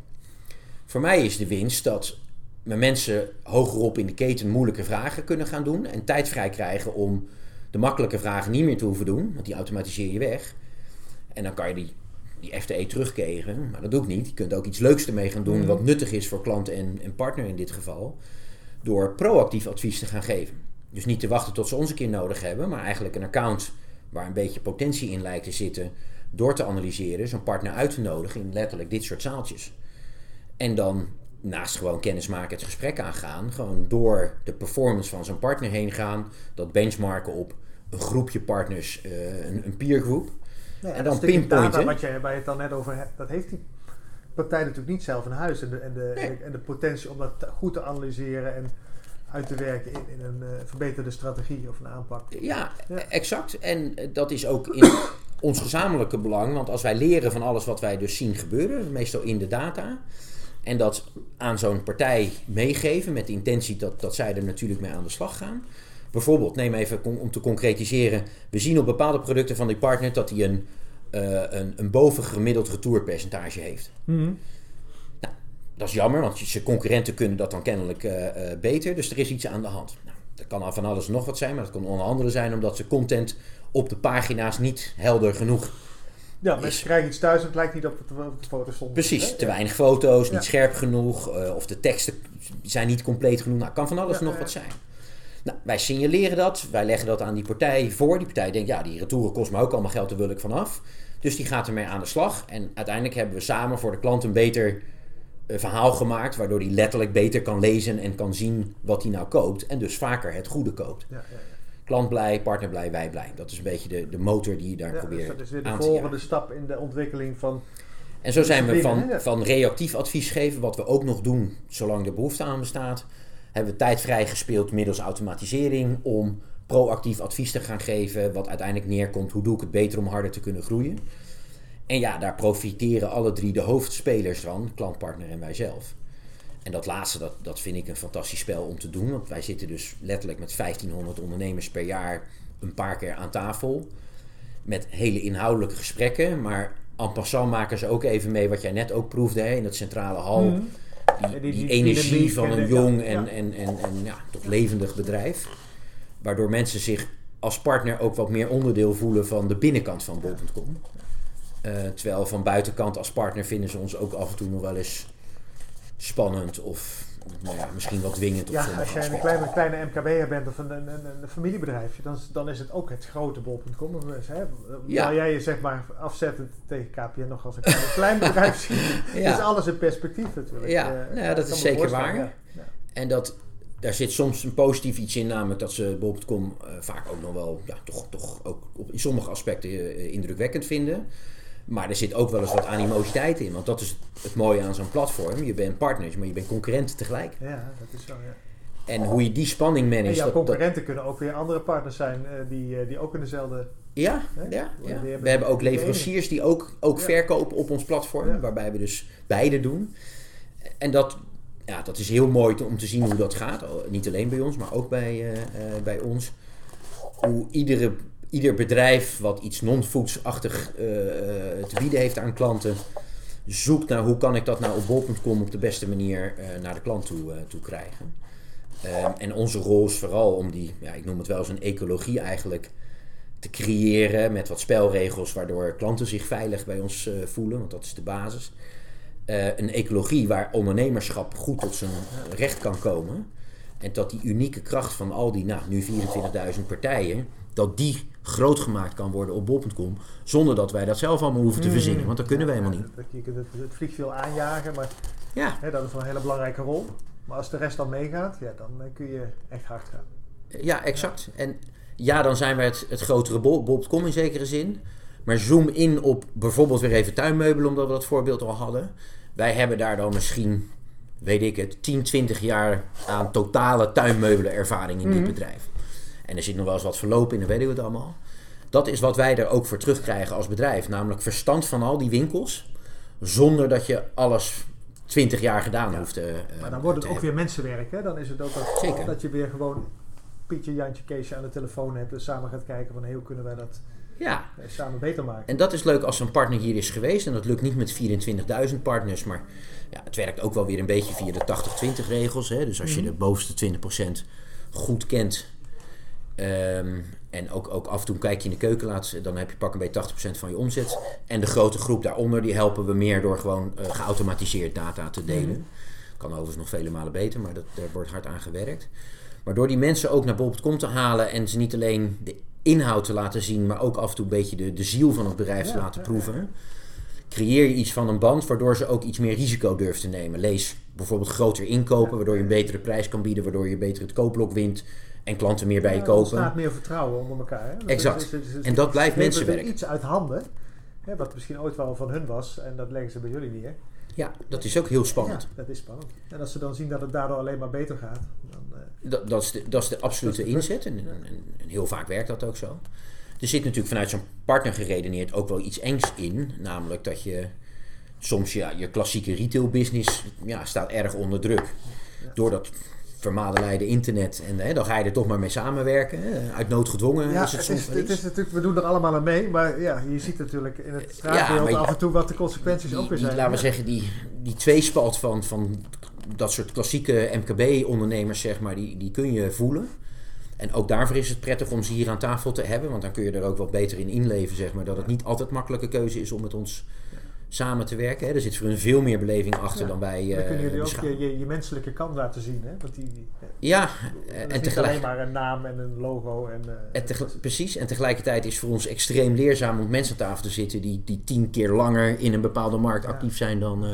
Voor mij is de winst dat mijn mensen hogerop in de keten moeilijke vragen kunnen gaan doen en tijd vrij krijgen om de makkelijke vragen niet meer te hoeven doen, want die automatiseer je weg. En dan kan je die, die FTE terugkeren, maar dat doe ik niet. Je kunt ook iets leuks ermee gaan doen Mhm. wat nuttig is voor klant en, en partner in dit geval, door proactief advies te gaan geven. Dus niet te wachten tot ze ons een keer nodig hebben, maar eigenlijk een account waar een beetje potentie in lijkt te zitten, door te analyseren, zo'n partner uit te nodigen in letterlijk dit soort zaaltjes. En dan naast gewoon kennismaken, het gesprek aangaan, gewoon door de performance van zo'n partner heen gaan, dat benchmarken op een groepje partners, eh, een, een peergroep. Ja, En dan pinpointen. Wat je, waar je het dan net over hebt, dat heeft die partij natuurlijk niet zelf in huis. En de, en de, Nee. en de, en de potentie om dat goed te analyseren en uit te werken in, in een eh, verbeterde strategie of een aanpak. Ja, Ja. exact. En eh, dat is ook in <coughs> ons gezamenlijke belang. Want als wij leren van alles wat wij dus zien gebeuren, meestal in de data. En dat aan zo'n partij meegeven met de intentie dat, dat zij er natuurlijk mee aan de slag gaan. Bijvoorbeeld, neem even om te concretiseren. We zien op bepaalde producten van die partner dat hij een, uh, een, een bovengemiddeld retourpercentage heeft. Mhm. Nou, dat is jammer, want zijn concurrenten kunnen dat dan kennelijk uh, uh, beter. Dus er is iets aan de hand. Nou, dat kan al van alles nog wat zijn, maar dat kan onder andere zijn omdat ze content op de pagina's niet helder genoeg ja, mensen krijgen iets thuis en het lijkt niet op de, op de foto stond. Precies, hè? te weinig foto's, niet scherp genoeg, eh, of de teksten zijn niet compleet genoeg. Nou, kan van alles nog wat zijn. Nou, wij signaleren dat, wij leggen dat aan die partij voor. Die partij denkt, ja, die retouren kost me ook allemaal geld, daar wil ik vanaf. Dus die gaat ermee aan de slag. En uiteindelijk hebben we samen voor de klant een beter eh, verhaal gemaakt, waardoor hij letterlijk beter kan lezen en kan zien wat hij nou koopt. En dus vaker het goede koopt. Ja. Klant blij, partner blij, wij blij. Dat is een beetje de, de motor die je daar Ja, dus probeert dat is weer de aan volgende stap in de ontwikkeling van... En zo zijn we van, van reactief advies geven, wat we ook nog doen zolang er behoefte aan bestaat, hebben we tijd vrijgespeeld middels automatisering om proactief advies te gaan geven, wat uiteindelijk neerkomt, hoe doe ik het beter om harder te kunnen groeien. En ja, daar profiteren alle drie de hoofdspelers van, klantpartner en wij zelf. En dat laatste, dat, dat vind ik een fantastisch spel om te doen. Want wij zitten dus letterlijk met 1500 ondernemers per jaar een paar keer aan tafel. Met hele inhoudelijke gesprekken. Maar en passant maken ze ook even mee wat jij net ook proefde hè, in dat centrale hal. Mhm. Die, energie van en een jong ja, en, ja. en, en, en ja, toch levendig bedrijf. Waardoor mensen zich als partner ook wat meer onderdeel voelen van de binnenkant van bol.com. Eh, terwijl van buitenkant als partner vinden ze ons ook af en toe nog wel eens spannend of nou ja, misschien wat dwingend. op Ja, als jij een kleine, kleine MKB'er bent of een, een, een, een familiebedrijfje, dan, is- dan is het ook het grote bol.com. Dus, hè, Ja. Waar jij je zeg maar afzettend tegen KPN nog als een klein, <laughs> klein bedrijf ziet, <laughs> Ja. is alles in perspectief natuurlijk. Ja, Eh, nou ja, dat is zeker waar. ja. En dat, daar zit soms een positief iets in, namelijk dat ze bol.com eh, vaak ook nog wel, ja, toch, toch ook op, in sommige aspecten eh, indrukwekkend vinden. Maar er zit ook wel eens wat animositeit in, want dat is het mooie aan zo'n platform. Je bent partners, maar je bent concurrenten tegelijk. Ja, dat is zo, ja. En hoe je die spanning En managt. jouw dat- dat- concurrenten kunnen ook weer andere partners zijn eh, die, eh, die ook in dezelfde... Ja, Hè? ja, ja. hebben- we hebben ook leveranciers die ook, ook Ja. verkopen op ons platform, Ja. waarbij we dus beide doen. En dat, ja, dat is heel mooi om te zien hoe dat gaat. Oh, Niet alleen bij ons, maar ook bij, eh, bij ons. Hoe iedere, ieder bedrijf wat iets non-foodsachtig eh, te bieden heeft aan klanten, zoekt naar hoe kan ik dat nou op bol.com op de beste manier eh, naar de klant toe, toe krijgen. Ehm, en onze rol is vooral om die, ja, ik noem het wel eens een ecologie eigenlijk, te creëren met wat spelregels waardoor klanten zich veilig bij ons voelen, want dat is de basis. Een ecologie waar ondernemerschap goed tot zijn recht kan komen. En dat die unieke kracht van al die, nou, nu 24.000 partijen, dat die groot gemaakt kan worden op bol.com, zonder dat wij dat zelf allemaal hoeven te Mm. verzinnen, want dat kunnen wij helemaal niet. Je kunt het, het vliegveld aanjagen, maar Ja, hè, dat is wel een hele belangrijke rol. Maar als de rest dan meegaat, ja, dan eh, kun je echt hard gaan. Ja, exact. En ja, dan zijn wij het, het grotere bol- bol.com in zekere zin. Maar zoom in op bijvoorbeeld weer even tuinmeubelen, omdat we dat voorbeeld al hadden. Wij hebben daar dan misschien, weet ik het, 10, 20 jaar aan totale tuinmeubelervaring in dit Mhm. bedrijf. En er zit nog wel eens wat verloop in, dan weten we het allemaal. Dat is wat wij er ook voor terugkrijgen als bedrijf. Namelijk verstand van al die winkels, zonder dat je alles 20 jaar gedaan Ja. hoeft te Maar dan wordt het ook hebben. weer mensenwerk. Hè? Dan is het ook dat, Zeker. dat je weer gewoon Pietje, Jantje, Keesje aan de telefoon hebt. En samen gaat kijken van hey, hoe kunnen wij dat Ja, eh, samen beter maken. En dat is leuk als een partner hier is geweest. En dat lukt niet met 24.000 partners. Maar ja, het werkt ook wel weer een beetje via de 80-20 regels. Hè? Dus als je Mhm. de bovenste 20% goed kent. Ehm, en ook, ook af en toe een kijkje in de keuken laat. Dan heb je pak een beetje 80% van je omzet. En de grote groep daaronder die helpen we meer door gewoon eh, geautomatiseerd data te delen. Mhm. Kan overigens nog vele malen beter, maar dat, daar wordt hard aan gewerkt. Maar door die mensen ook naar bol.com te halen en ze niet alleen de inhoud te laten zien, maar ook af en toe een beetje de, de ziel van het bedrijf te laten proeven, creëer je iets van een band waardoor ze ook iets meer risico durven te nemen. Lees bijvoorbeeld groter inkopen, waardoor je een betere prijs kan bieden, waardoor je beter het koopblok wint en klanten meer bij je Ja, er kopen. meer vertrouwen onder elkaar. Hè? Dat Exact. is- is- is- is- En dat blijft mensenwerk. iets uit handen. Hè, wat misschien ooit wel van hun was. En dat leggen ze bij jullie neer. Ja, dat is ook heel spannend. Ja, dat is spannend. En als ze dan zien dat het daardoor alleen maar beter gaat. Dan, eh, Dat, dat, is de, dat is de absolute Dat is de inzet en, en, en heel vaak werkt dat ook zo. Er zit natuurlijk vanuit zo'n partner geredeneerd ook wel iets engs in. Namelijk dat je soms ja, je klassieke retail business ja, staat erg onder druk. Door dat vermadeleide internet. En hè, dan ga je er toch maar mee samenwerken. Hè. Uit nood gedwongen Ja, is het het soms is, het natuurlijk, we doen er allemaal aan mee, maar ja, je ziet natuurlijk in het straatbeeld af en toe wat de consequenties Die- ook weer die- zijn. laten we zeggen, die, die tweespalt van, van dat soort klassieke MKB-ondernemers, zeg maar, die, die kun je voelen. En ook daarvoor is het prettig om ze hier aan tafel te hebben, want dan kun je er ook wat beter in inleven, zeg maar. Dat het niet altijd makkelijke keuze is om met ons samen te werken. Hè. Er zit voor hun veel meer beleving achter Ja, dan wij Dan eh kunnen jullie ook je, je, je menselijke kant laten zien. Hè? Want die, die, Ja, en niet tegelijk, alleen maar een naam en een logo. En, eh, en precies. En tegelijkertijd is voor ons extreem leerzaam om met mensen aan tafel te zitten die, die tien keer langer in een bepaalde markt Ja. actief zijn dan, eh,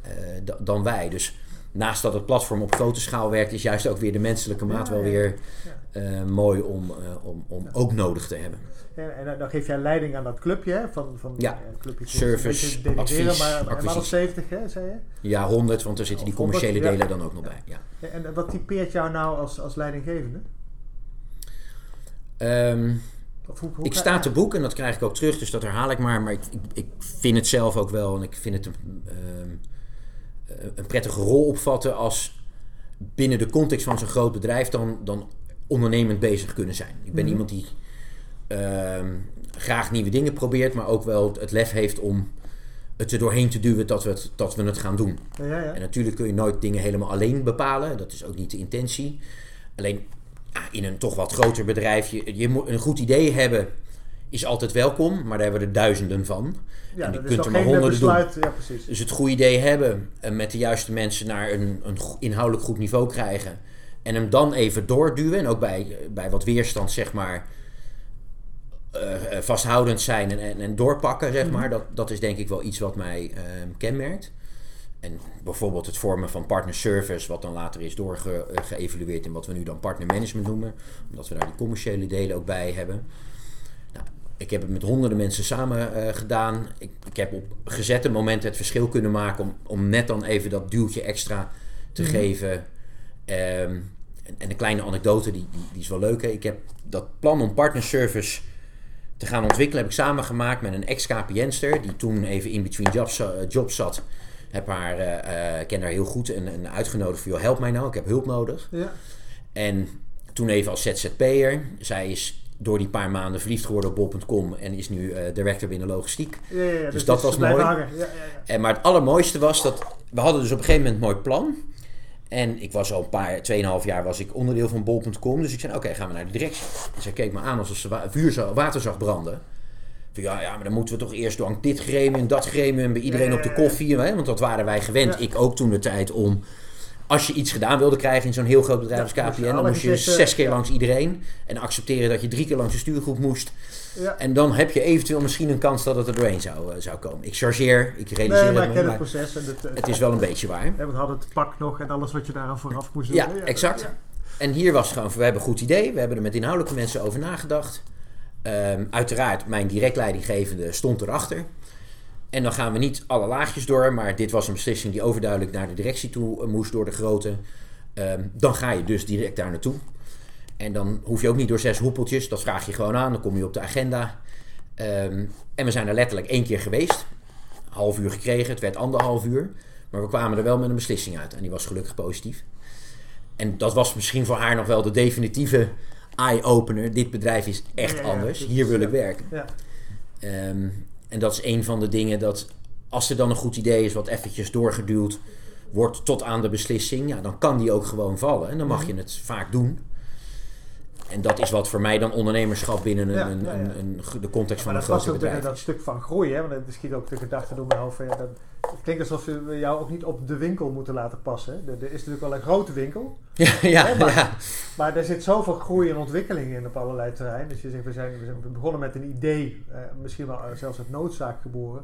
eh, da- dan wij. Dus naast dat het platform op grote schaal werkt, is juist ook weer de menselijke maat Ja, wel ja. weer Ja. eh, mooi om, eh, om, om ook nodig te hebben. En, en dan geef jij leiding aan dat clubje, hè? Van, van Ja. eh, clubje Service, advies, maar, maar acquisitie. 70, hè, zei je? Ja, 100, want er zitten die 100, commerciële ja. delen dan ook nog bij. Ja. En wat typeert jou nou als, als leidinggevende? Ehm, Of hoe, hoe ik sta te boek en dat krijg ik ook terug, dus dat herhaal ik maar. Maar ik, ik, ik vind het zelf ook wel en ik vind het een, ehm, eh, een prettige rol opvatten als binnen de context van zo'n groot bedrijf dan, dan ondernemend bezig kunnen zijn. Ik ben Mhm. iemand die graag nieuwe dingen probeert, maar ook wel het lef heeft om het er doorheen te duwen dat we het, dat we het gaan doen. Ja, ja. En natuurlijk kun je nooit dingen helemaal alleen bepalen. Dat is ook niet de intentie. Alleen in een toch wat groter bedrijf, je, je moet een goed idee hebben, is altijd welkom. Maar daar hebben we er duizenden van. ja en je kunt er maar honderden doen. besluit. Ja, precies. Dus het goede idee hebben en met de juiste mensen naar een, een inhoudelijk goed niveau krijgen. En hem dan even doorduwen. En ook bij, bij wat weerstand, zeg maar, eh, eh, vasthoudend zijn en, en, en doorpakken, zeg maar. Dat, dat is denk ik wel iets wat mij eh, kenmerkt. En bijvoorbeeld het vormen van partner service, wat dan later is doorgeëvalueerd in wat we nu dan partner management noemen. Omdat we daar die commerciële delen ook bij hebben. Nou, ik heb het met honderden mensen samen eh, gedaan. Ik, ik heb op gezette momenten het verschil kunnen maken om, om net dan even dat duwtje extra te Mhm. geven. Ehm, en, en een kleine anekdote, die, die, die is wel leuk. Hè? Ik heb dat plan om partner service te gaan ontwikkelen, heb ik samengemaakt met een ex-KPN'ster, die toen even in between jobs, eh, jobs zat. Heb haar, ik ken haar heel goed en, en uitgenodigd voor, joh, help mij nou, ik heb hulp nodig. Ja. En toen even als ZZP'er. Zij is door die paar maanden verliefd geworden op bol.com en is nu eh, director binnen logistiek. Ja, ja, ja, Dus dat was mooi. En, maar het allermooiste was dat we hadden dus op een gegeven moment een mooi plan. En ik was al een paar, 2,5 jaar was ik onderdeel van bol.com. Dus ik zei, oké, gaan we naar de directie. En zij keek me aan alsof ze vuur water zag branden. Van, ja, ja, maar dan moeten we toch eerst door dit gremium, dat gremium, bij iedereen op de koffie. Hè? Want dat waren wij gewend. Ja. Ik ook toen de tijd om... Als je iets gedaan wilde krijgen in zo'n heel groot bedrijf als KPN... dan moest je zes keer langs iedereen. En accepteren dat je drie keer langs de stuurgroep moest. Ja. En dan heb je eventueel misschien een kans dat het er doorheen zou, eh, zou komen. Ik chargeer, ik realiseer Nee, maar het ik me, ken het proces. En het, het is wel een beetje waar. We hadden het pak nog en alles wat je daaraan vooraf moest doen. Ja, exact. En hier was het gewoon, we hebben een goed idee. We hebben er met inhoudelijke mensen over nagedacht. Ehm, uiteraard, mijn direct leidinggevende stond erachter. En dan gaan we niet alle laagjes door, maar dit was een beslissing die overduidelijk naar de directie toe eh, moest door de grote. Ehm, dan ga je dus direct daar naartoe. En dan hoef je ook niet door zes hoepeltjes, dat vraag je gewoon aan, dan kom je op de agenda. Ehm, en we zijn er letterlijk één keer geweest. Half uur gekregen, het werd anderhalf uur. Maar we kwamen er wel met een beslissing uit en die was gelukkig positief. En dat was misschien voor haar nog wel de definitieve eye-opener. Dit bedrijf is echt Ja, ja, ja. anders. Hier wil ik werken. Ja. Ehm, en dat is een van de dingen dat als er dan een goed idee is wat eventjes doorgeduwd wordt tot aan de beslissing, ja, dan kan die ook gewoon vallen. En dan mag Mhm. je het vaak doen. En dat is wat voor mij dan ondernemerschap binnen een, Ja, een, ja, ja. een, een- de context van Maar dat was ook de- bedrijf. dat stuk van groei, hè? want het schiet ook de gedachte door mijn hoofd. van, dat, het klinkt alsof we jou ook niet op de winkel moeten laten passen. Er, er is natuurlijk wel een grote winkel, <laughs> Ja, ja, maar- ja. maar er zit zoveel groei en ontwikkeling in op allerlei terreinen. Dus je zegt, we zijn, we zijn begonnen met een idee, eh, misschien wel zelfs uit noodzaak geboren.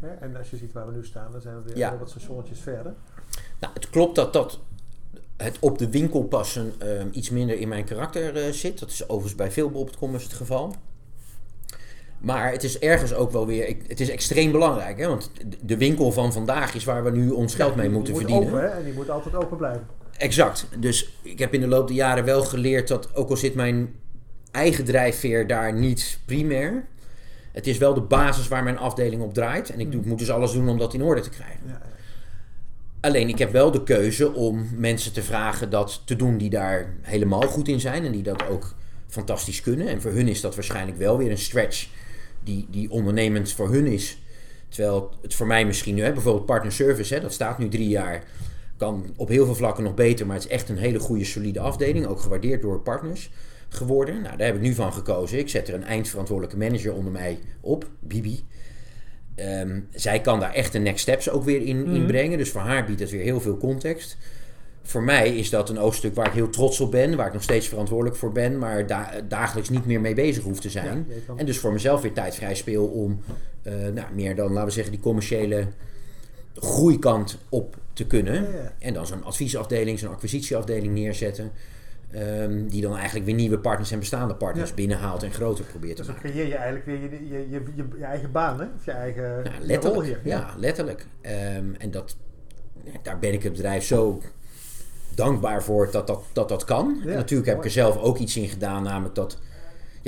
Hè? En als je ziet waar we nu staan, dan zijn we weer wat stationnetjes verder. Nou, het klopt dat dat het op de winkel passen ehm, iets minder in mijn karakter eh, zit. Dat is overigens bij veel bol.com het geval. Maar het is ergens ook wel weer... ik- het is extreem belangrijk. Hè? Want de- winkel van vandaag is waar we nu ons geld mee moeten die verdienen. Moet open, hè? En die moet altijd open blijven. Exact. Dus ik heb in de loop der jaren wel geleerd dat... ook al zit mijn eigen drijfveer daar niet primair... het is wel de basis waar mijn afdeling op draait. En ik doe, moet dus alles doen om dat in orde te krijgen. Ja. Alleen ik heb wel de keuze om mensen te vragen dat te doen die daar helemaal goed in zijn en die dat ook fantastisch kunnen. En voor hun is dat waarschijnlijk wel weer een stretch die, die ondernemend voor hun is. Terwijl het voor mij misschien nu, hè, bijvoorbeeld partner service, hè, dat staat nu drie jaar, kan op heel veel vlakken nog beter, maar het is echt een hele goede, solide afdeling, ook gewaardeerd door partners geworden. Nou, daar heb ik nu van gekozen. Ik zet er een eindverantwoordelijke manager onder mij op, Bibi. Ehm, zij kan daar echt de next steps ook weer in, in brengen. Dus voor haar biedt het weer heel veel context. Voor mij is dat een hoofdstuk waar ik heel trots op ben, waar ik nog steeds verantwoordelijk voor ben, maar da- dagelijks niet meer mee bezig hoef te zijn. Ja, En dus voor mezelf weer tijd vrij speel om eh, nou, meer dan, laten we zeggen, die commerciële groeikant op te kunnen. Ja, ja. En dan zo'n adviesafdeling, zo'n acquisitieafdeling neerzetten. Ehm, die dan eigenlijk weer nieuwe partners en bestaande partners Ja. binnenhaalt en groter probeert te Dus dan maken. creëer je eigenlijk weer je, je, je, je, eigen baan, hè? Of je eigen je rol hier. Ja, letterlijk. Ehm, en dat, daar ben ik het bedrijf zo dankbaar voor dat dat, dat, dat kan. Ja, en natuurlijk heb ik er zelf ook iets in gedaan, namelijk dat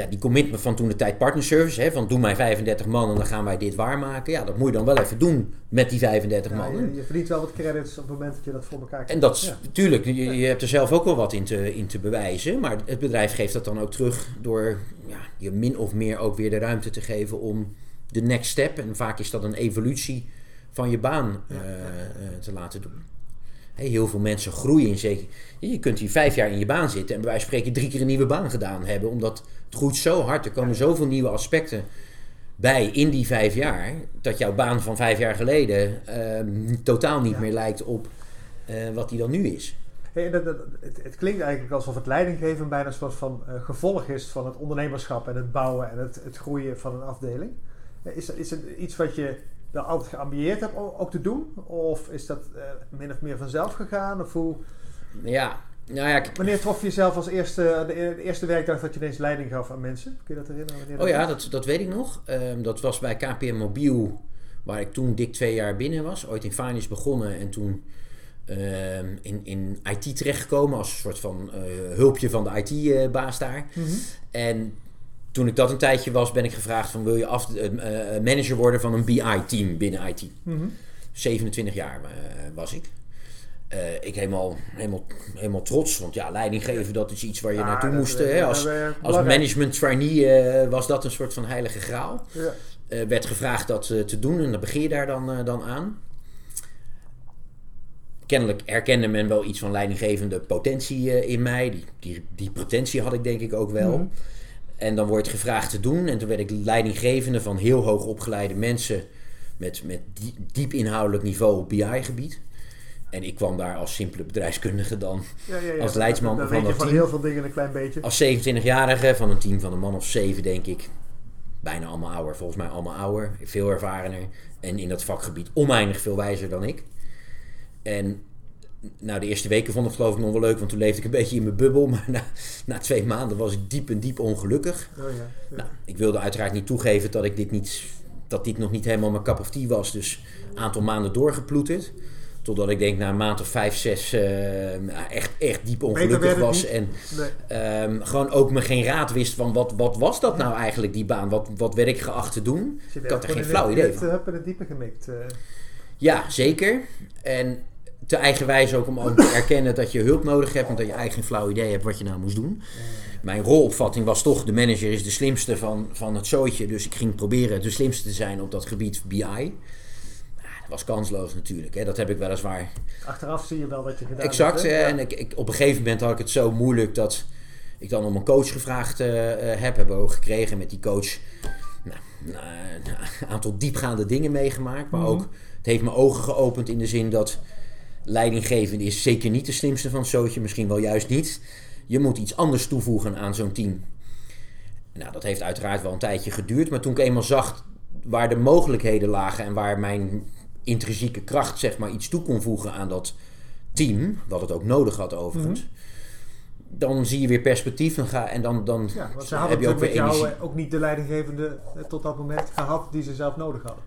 ja, die commitment van toen de tijd partnerservice, hè, van doe mij 35 man en dan gaan wij dit waarmaken. Ja, dat moet je dan wel even doen met die 35 Ja, man. je, je verdient wel wat credits op het moment dat je dat voor elkaar krijgt. En dat is Ja. natuurlijk, je, je hebt er zelf ook wel wat in te, in te bewijzen. Maar het bedrijf geeft dat dan ook terug door ja, je min of meer ook weer de ruimte te geven om de next step. En vaak is dat een evolutie van je baan eh, eh, te laten doen. Heel veel mensen groeien in zeker. Je kunt hier vijf jaar in je baan zitten en bij wijze van spreken drie keer een nieuwe baan gedaan hebben. Omdat het groeit zo hard. Er komen zoveel nieuwe aspecten bij in die vijf jaar. Dat jouw baan van vijf jaar geleden ehm, totaal niet Ja. meer lijkt op eh, wat die dan nu is. Hey, dat, dat- het, het klinkt eigenlijk alsof het leidinggeven bijna een soort van eh, gevolg is van het ondernemerschap en het bouwen en het, het groeien van een afdeling. Eh, Is, is het iets wat je wel altijd geambieerd hebt ook te doen? Of is dat eh, min of meer vanzelf gegaan? Of hoe, Ja, nou ja, wanneer trof je jezelf als eerste, de, eerste werkdag dat je ineens leiding gaf aan mensen? Kun je dat herinneren? Wanneer oh ja, dat, dat weet ik nog. Ehm, dat was bij KPM Mobiel, waar ik toen dik twee jaar binnen was. Ooit in finance begonnen en toen ehm, in, in IT terechtgekomen als een soort van eh, hulpje van de IT-baas daar. Mhm. En toen ik dat een tijdje was, ben ik gevraagd van wil je af, eh, eh, manager worden van een BI-team binnen IT. Mhm. 27 jaar eh, was ik. Ik helemaal, helemaal, helemaal trots, want ja, leiding geven dat is iets waar je Ja, naartoe moest. hè, als, als management trainee was dat een soort van heilige graal. Ja. Werd gevraagd dat te doen en dan begin je daar dan, dan aan. Kennelijk herkende men wel iets van leidinggevende potentie in mij. Die, die, die potentie had ik denk ik ook wel. Mhm. En dan wordt gevraagd te doen. En toen werd ik leidinggevende van heel hoog opgeleide mensen met, met die- diep inhoudelijk niveau op BI-gebied. En ik kwam daar als simpele bedrijfskundige dan Ja, ja, ja. Als leidsman Dan van weet je van team. heel veel dingen een klein beetje. als 27-jarige van een team van een man of zeven, denk ik. Bijna allemaal ouder, volgens mij allemaal ouder. Veel ervarener. En in dat vakgebied oneindig veel wijzer dan ik. En nou, de eerste weken vond ik het geloof ik nog wel leuk, want toen leefde ik een <laughs> beetje in mijn bubbel. Maar na, na twee maanden was ik diep en diep ongelukkig. Oh, ja. Ja. Nou, ik wilde uiteraard niet toegeven dat ik dit niet, dat dit nog niet helemaal mijn cup of tea was. Dus een aantal maanden doorgeploeterd. Totdat ik denk na een maand of vijf, zes eh, nou, echt, echt diep ongelukkig was. En Nee. Ehm, gewoon ook me geen raad wist van wat, wat was dat nou eigenlijk, die baan? Wat, wat werd ik geacht te doen? Dus je Ik had er geen flauw idee van. eh, Hup in het diepe gemikt. eh. Ja, zeker. En te eigenwijs ook om ook te erkennen dat je hulp nodig hebt... en dat je eigenlijk geen flauw idee hebt wat je nou moest doen. Mijn rolopvatting was toch, de manager is de slimste van, van het zooitje. Dus ik ging proberen de slimste te zijn op dat gebied BI. Nou, dat was kansloos natuurlijk. Hè. Dat heb ik weliswaar Achteraf zie je wel wat je gedaan Exact. hebt. hè? En ik, ik, op een gegeven moment had ik het zo moeilijk dat ik dan om een coach gevraagd eh, eh, heb. Hebben we ook gekregen met die coach. Nou, nou, nou, een aantal diepgaande dingen meegemaakt. Maar Mhm. ook, het heeft mijn ogen geopend in de zin dat leidinggevende is zeker niet de slimste van het zootje. Misschien wel juist niet. Je moet iets anders toevoegen aan zo'n team. Nou, dat heeft uiteraard wel een tijdje geduurd. Maar toen ik eenmaal zag waar de mogelijkheden lagen en waar mijn intrinsieke kracht zeg maar iets toe kon voegen aan dat team, wat het ook nodig had overigens, dan zie je weer perspectief en, ga, en dan, dan Ja, want ze heb hadden je ook met weer jou energie. eh, ook niet de leidinggevende eh, tot dat moment gehad die ze zelf nodig hadden.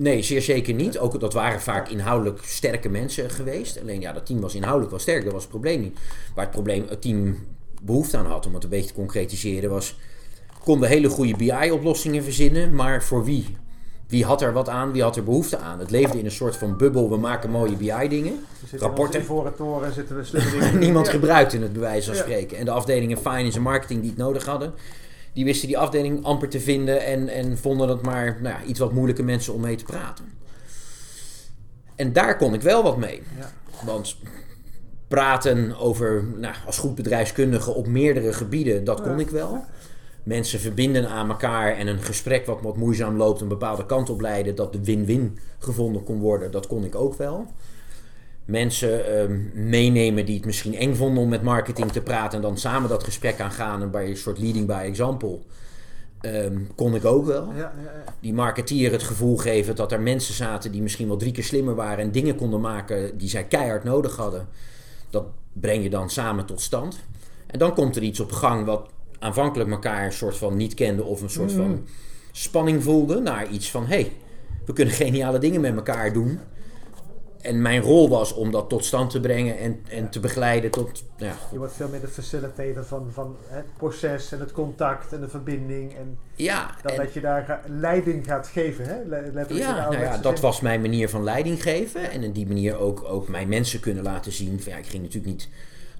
Nee, zeer zeker niet. Ook dat waren vaak inhoudelijk sterke mensen geweest. Alleen ja, dat team was inhoudelijk wel sterk, dat was het probleem niet. Waar het probleem, het team behoefte aan had, om het een beetje te concretiseren, was konden hele goede BI-oplossingen verzinnen, maar voor wie? Wie had er wat aan? Wie had er behoefte aan? Het leefde in een soort van bubbel. We maken mooie BI-dingen. Rapporten. in onze toren zitten we. <laughs> Niemand gebruikte het, bij wijze van spreken. En de afdelingen finance en marketing die het nodig hadden, die wisten die afdeling amper te vinden en, en vonden het maar nou ja, iets wat moeilijke mensen om mee te praten. En daar kon ik wel wat mee. Ja. Want praten over, nou, als goed bedrijfskundige op meerdere gebieden, dat kon ik wel. Mensen verbinden aan elkaar en een gesprek wat wat moeizaam loopt een bepaalde kant op leiden, dat de win-win gevonden kon worden, dat kon ik ook wel. Mensen ehm, meenemen die het misschien eng vonden om met marketing te praten en dan samen dat gesprek aangaan en bij een soort leading by example, ehm, kon ik ook wel Ja, ja, ja. die marketeer het gevoel geven dat er mensen zaten die misschien wel drie keer slimmer waren en dingen konden maken die zij keihard nodig hadden. Dat breng je dan samen tot stand. En dan komt er iets op gang wat aanvankelijk elkaar een soort van niet kende of een soort van spanning voelde naar iets van hé, hey, we kunnen geniale dingen met elkaar doen. En mijn rol was om dat tot stand te brengen en, en te begeleiden tot. Ja, Je wordt veel meer de facilitator van, van het proces en het contact en de verbinding. En ja, dan en- dat je daar ga- leiding gaat geven. Hè? Letterlijk Ja, nou ja, dat zin. was mijn manier van leiding geven. En in die manier ook, ook mijn mensen kunnen laten zien. Van, ja, ik ging natuurlijk niet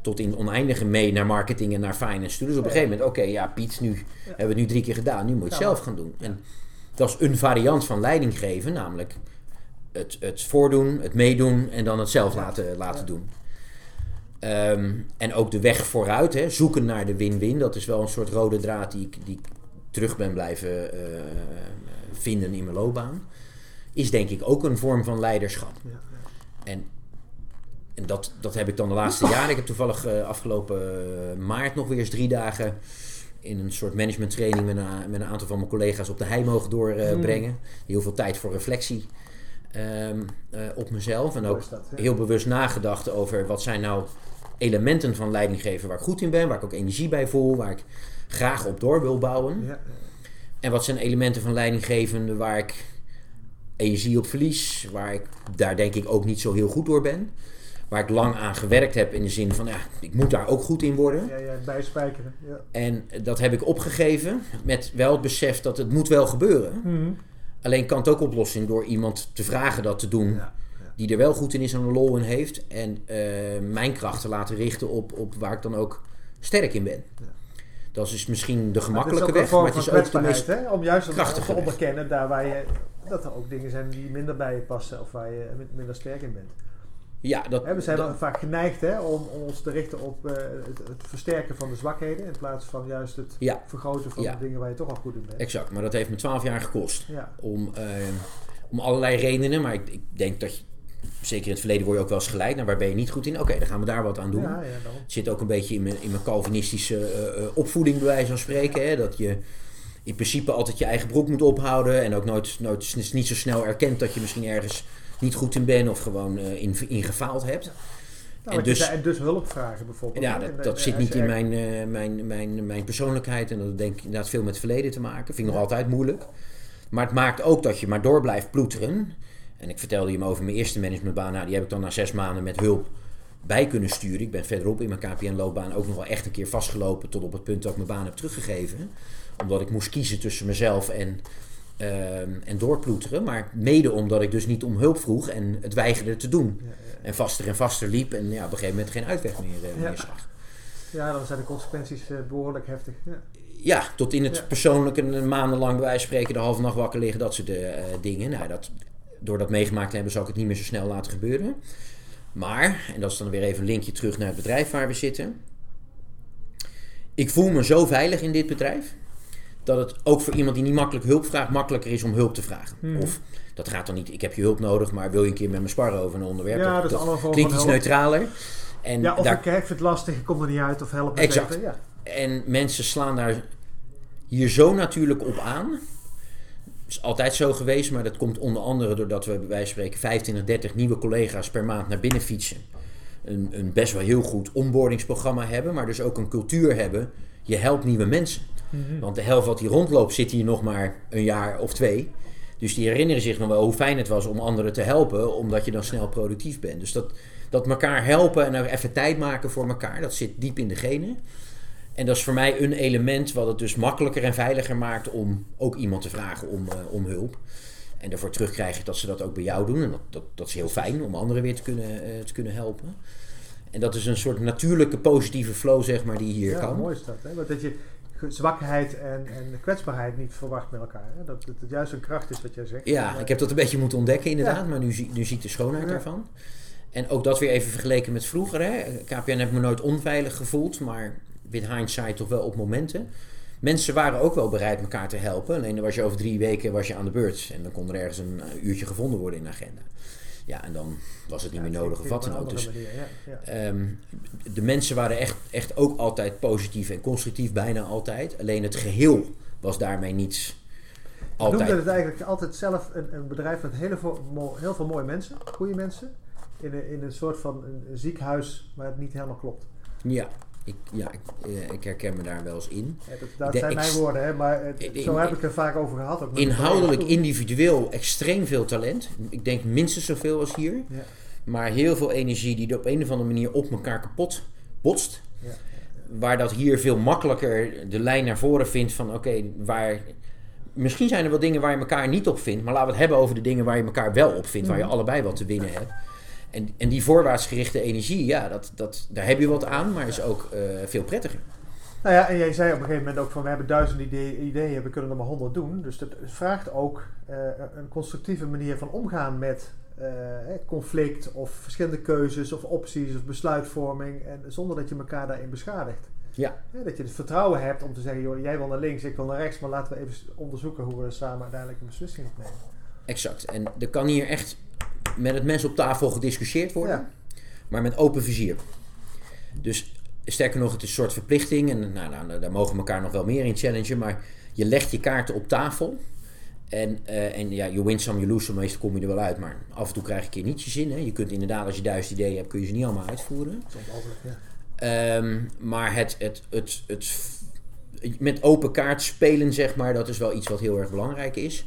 tot in oneindige mee naar marketing en naar finance. Dus op een gegeven moment, oké, ja, Piet, nu hebben we het nu drie keer gedaan. Nu moet je het zelf gaan doen. En dat is een variant van leiding geven, namelijk het, het voordoen, het meedoen en dan het zelf laten, laten doen. Ehm, en ook de weg vooruit, hè, zoeken naar de win-win. Dat is wel een soort rode draad die ik, die ik terug ben blijven eh, vinden in mijn loopbaan. Is denk ik ook een vorm van leiderschap. En, en dat, dat heb ik dan de laatste jaren. Ik heb toevallig eh, afgelopen eh, maart nog weer eens drie dagen in een soort management training met een, met een aantal van mijn collega's op de hei mogen doorbrengen. Heel veel tijd voor reflectie ehm, eh, op mezelf. En ook dat, heel bewust nagedacht over wat zijn nou elementen van leidinggeven waar ik goed in ben, waar ik ook energie bij voel, waar ik graag op door wil bouwen. Ja, En wat zijn elementen van leidinggevende waar ik energie op verlies, waar ik daar denk ik ook niet zo heel goed door ben. Waar ik lang aan gewerkt heb in de zin van, ja, ik moet daar ook goed in worden. ja, ja, bijspijkeren. Ja. En dat heb ik opgegeven met wel het besef dat het moet wel gebeuren. Mhm. Alleen kan het ook oplossen door iemand te vragen dat te doen Ja, ja. die er wel goed in is en een lol in heeft. En eh, mijn krachten laten richten op, op waar ik dan ook sterk in ben. Ja. Dat is dus misschien de Maar het gemakkelijke is ook een weg, maar het is ook de meest... hè? Om juist krachtige te onderkennen daar waar je, dat er ook dingen zijn die minder bij je passen of waar je min- minder sterk in bent. Ja, dat, we zijn dat- vaak geneigd hè, om, om ons te richten op eh, het, het versterken van de zwakheden in plaats van juist het Ja. vergroten van Ja. de dingen waar je toch al goed in bent. exact. Maar dat heeft me twaalf jaar gekost. Ja, Om, eh, om allerlei redenen. Maar ik, ik denk dat je, zeker in het verleden word je ook wel eens geleid. naar waar ben je niet goed in? Oké, dan gaan we daar wat aan doen. zit ook een beetje in mijn, in mijn Calvinistische eh, eh, opvoeding, bij wijze van spreken. Hè? Dat je in principe altijd je eigen broek moet ophouden. En ook nooit, nooit niet zo snel erkent dat je misschien ergens niet goed in bent. Of gewoon eh, in, in gefaald hebt. Nou, En dus- je zei, en dus hulp vragen bijvoorbeeld. Ja, dat, En, dat zit niet in mijn, eh, mijn, mijn, mijn persoonlijkheid. En dat denk ik inderdaad veel met het verleden te maken. Vind ik nog altijd moeilijk. Maar het maakt ook dat je maar door blijft ploeteren. En ik vertelde je hem over mijn eerste managementbaan. Nou, die heb ik dan na zes maanden met hulp bij kunnen sturen. Ik ben verderop in mijn KPN-loopbaan ook nog wel echt een keer vastgelopen... tot op het punt dat ik mijn baan heb teruggegeven. Omdat ik moest kiezen tussen mezelf en, ehm, en doorploeteren. Maar mede omdat ik dus niet om hulp vroeg en het weigerde te doen. Ja, ja. En vaster en vaster liep en ja, op een gegeven moment geen uitweg meer, eh, Ja. meer zag. ja, dan zijn de consequenties eh, behoorlijk heftig. Ja. Ja, tot in het persoonlijke een maandenlang bij wijze van spreken de halve nacht wakker liggen, dat soort eh, dingen. Nou, dat, door dat meegemaakt te hebben, zou ik het niet meer zo snel laten gebeuren. Maar, en dat is dan weer even een linkje terug naar het bedrijf waar we zitten. Ik voel me zo veilig in dit bedrijf. Dat het ook voor iemand die niet makkelijk hulp vraagt, makkelijker is om hulp te vragen. Mhm. Of dat gaat dan niet, ik heb je hulp nodig, maar wil je een keer met me sparren over een onderwerp? Ja, dat klinkt iets hulp. neutraler. En ja, of daar ik, vind het lastig, ik kom er niet uit of help me Exact. Ja. En mensen slaan daar hier zo natuurlijk op aan. is altijd zo geweest, maar dat komt onder andere doordat we bij wijze van spreken 25, 30 nieuwe collega's per maand naar binnen fietsen. Een, een best wel heel goed onboardingsprogramma hebben, maar dus ook een cultuur hebben. Je helpt nieuwe mensen. Want de helft wat hier rondloopt zit hier nog maar een jaar of twee. Dus die herinneren zich nog wel hoe fijn het was om anderen te helpen, omdat je dan snel productief bent. Dus dat, dat elkaar helpen en er even tijd maken voor elkaar, dat zit diep in de genen. En dat is voor mij een element wat het dus makkelijker en veiliger maakt om ook iemand te vragen om, eh, om hulp. En daarvoor terugkrijg je dat ze dat ook bij jou doen. En dat, dat, dat is heel fijn om anderen weer te kunnen, eh, te kunnen helpen. En dat is een soort natuurlijke positieve flow, zeg maar, die hier ja, kan. mooi is dat. Hè? Want dat je zwakheid en, en kwetsbaarheid niet verwacht met elkaar. Hè? Dat, dat het juist een kracht is wat jij zegt. Ja, Maar- ik heb dat een beetje moeten ontdekken inderdaad, Ja. maar nu, zie- nu zie ik de schoonheid daarvan. En ook dat weer even vergeleken met vroeger. Hè. KPN heeft me nooit onveilig gevoeld, maar with hindsight toch wel op momenten. Mensen waren ook wel bereid elkaar te helpen. Alleen dan was je over drie weken was je aan de beurt. En dan kon er ergens een eh, uurtje gevonden worden in de agenda. Ja, en dan was het niet Ja, meer nodig of wat dan ook. Dus manier. Ehm, de mensen waren echt, echt ook altijd positief en constructief, bijna altijd. Alleen het geheel was daarmee niet Ik noemde altijd. het eigenlijk altijd zelf een, een bedrijf met hele mo- heel veel mooie mensen, goede mensen. In een, in een soort van een, een ziekenhuis waar het niet helemaal klopt. Ja, ik, ja ik, eh, ik herken me daar wel eens in. Ja, dat, dat De zijn mijn woorden, hè, maar het- In- zo heb ik er vaak over gehad. Ook Inhoudelijk, individueel, extreem veel talent. Ik denk minstens zoveel als hier. Ja, Maar heel veel energie die er op een of andere manier op elkaar kapot botst. ja. Waar dat hier veel makkelijker de lijn naar voren vindt van oké, waar... Misschien zijn er wel dingen waar je elkaar niet op vindt. Maar laten we het hebben over de dingen waar je elkaar wel op vindt. Waar je Mhm. allebei wat te winnen hebt. En, en die voorwaarts gerichte energie, ja, dat, dat, daar heb je wat aan. Maar is ook eh, veel prettiger. Nou ja, en jij zei op een gegeven moment ook van we hebben duizend ideeën, ideeën we kunnen er maar honderd doen. Dus dat vraagt ook eh, een constructieve manier van omgaan met eh, conflict of verschillende keuzes of opties of besluitvorming. En zonder dat je elkaar daarin beschadigt. Ja. Dat je het vertrouwen hebt om te zeggen, joh, jij wil naar links, ik wil naar rechts, maar laten we even onderzoeken hoe we samen uiteindelijk een beslissing opnemen. Exact. En er kan hier echt met het mes op tafel gediscussieerd worden. Ja. maar met open vizier. Dus sterker nog, het is een soort verplichting. En nou, nou, daar mogen we elkaar nog wel meer in challengen. Maar je legt je kaarten op tafel. En, eh, en ja, you win some, you lose some. Meestal kom je er wel uit. Maar af en toe krijg je een keer niet je zin. Hè. Je kunt inderdaad, als je duizend ideeën hebt, kun je ze niet allemaal uitvoeren. Ja. Ehm, maar het, het, het, het, met open kaart spelen, zeg maar, dat is wel iets wat heel erg belangrijk is.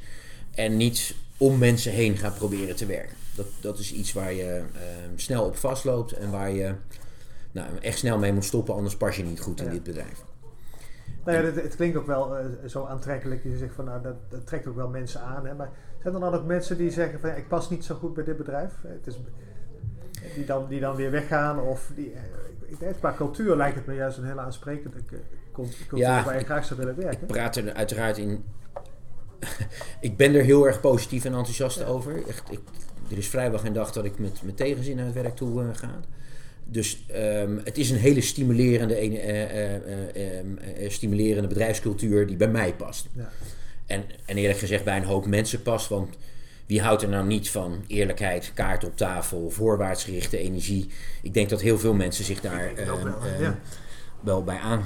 En niet om mensen heen gaan proberen te werken. Dat, dat is iets waar je ehm, snel op vastloopt en waar je nou, echt snel mee moet stoppen, anders pas je niet goed in Ja. dit bedrijf. Nou ja, het, het klinkt ook wel eh, zo aantrekkelijk. Je zegt van nou, dat, dat trekt ook wel mensen aan. Hè? Maar zijn er dan ook mensen die zeggen van ik pas niet zo goed bij dit bedrijf? Eh, Het is, die, dan, die dan weer weggaan? Of die, eh, qua cultuur lijkt het me juist een hele aansprekende cult- cultuur Ja, waar je graag zou willen werken. Ik praat er uiteraard in. <laughs> ik ben er heel erg positief en enthousiast Ja. over. Echt, ik, er is vrijwel geen dag dat ik met, met tegenzin naar het werk toe eh, ga. Dus ehm, het is een hele stimulerende, eh, eh, eh, ehm, eh, stimulerende bedrijfscultuur die bij mij past. Ja. En, en eerlijk gezegd bij een hoop mensen past. Want wie houdt er nou niet van eerlijkheid, kaart op tafel, voorwaartsgerichte energie? Ik denk dat heel veel mensen zich daar ehm, wel, ja. wel bij aan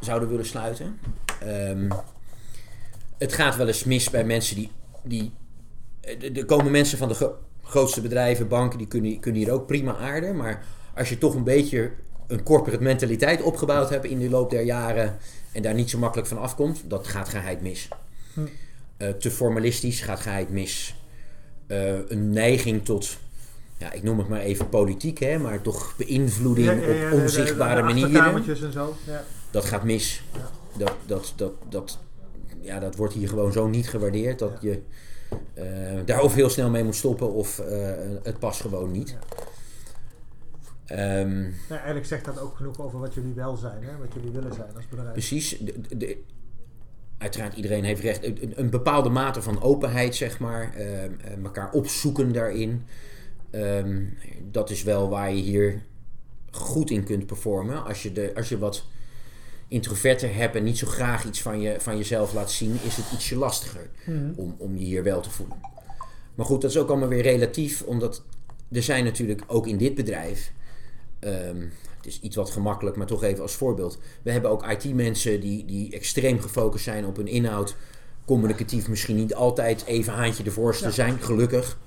zouden willen sluiten. Ehm, het gaat wel eens mis bij mensen die. die eh, er komen mensen van de gro- grootste bedrijven, banken, die kunnen, kunnen hier ook prima aarden. Maar als je toch een beetje een corporate mentaliteit opgebouwd hebt in de loop der jaren. en daar niet zo makkelijk van afkomt, dat gaat geheid mis. Hm. Eh, te formalistisch gaat geheid mis. Eh, een neiging tot. Ja, ik noem het maar even politiek, hè, maar toch beïnvloeding Ja, ja, ja, op onzichtbare de manieren en zo. Dat gaat mis. Dat, dat, dat, dat, ja, dat wordt hier gewoon zo niet gewaardeerd dat je eh, daar of heel snel mee moet stoppen of eh, het past gewoon niet. Ja. Ehm, Nou, eigenlijk zegt dat ook genoeg over wat jullie wel zijn, hè? wat jullie willen zijn als bedrijf. precies. De, de- de- uiteraard, iedereen heeft recht. Een, een bepaalde mate van openheid, zeg maar. ehm, eh, elkaar opzoeken daarin. Ehm, dat is wel waar je hier goed in kunt performen. Als je, de, als je wat introverter hebt en niet zo graag iets van, je, van jezelf laat zien, is het ietsje lastiger Mhm. om, om je hier wel te voelen. Maar goed, dat is ook allemaal weer relatief, omdat er zijn natuurlijk ook in dit bedrijf, ehm, het is iets wat gemakkelijk, maar toch even als voorbeeld. We hebben ook IT-mensen die, die extreem gefocust zijn op hun inhoud, communicatief misschien niet altijd even haantje de voorste Ja. zijn, gelukkig.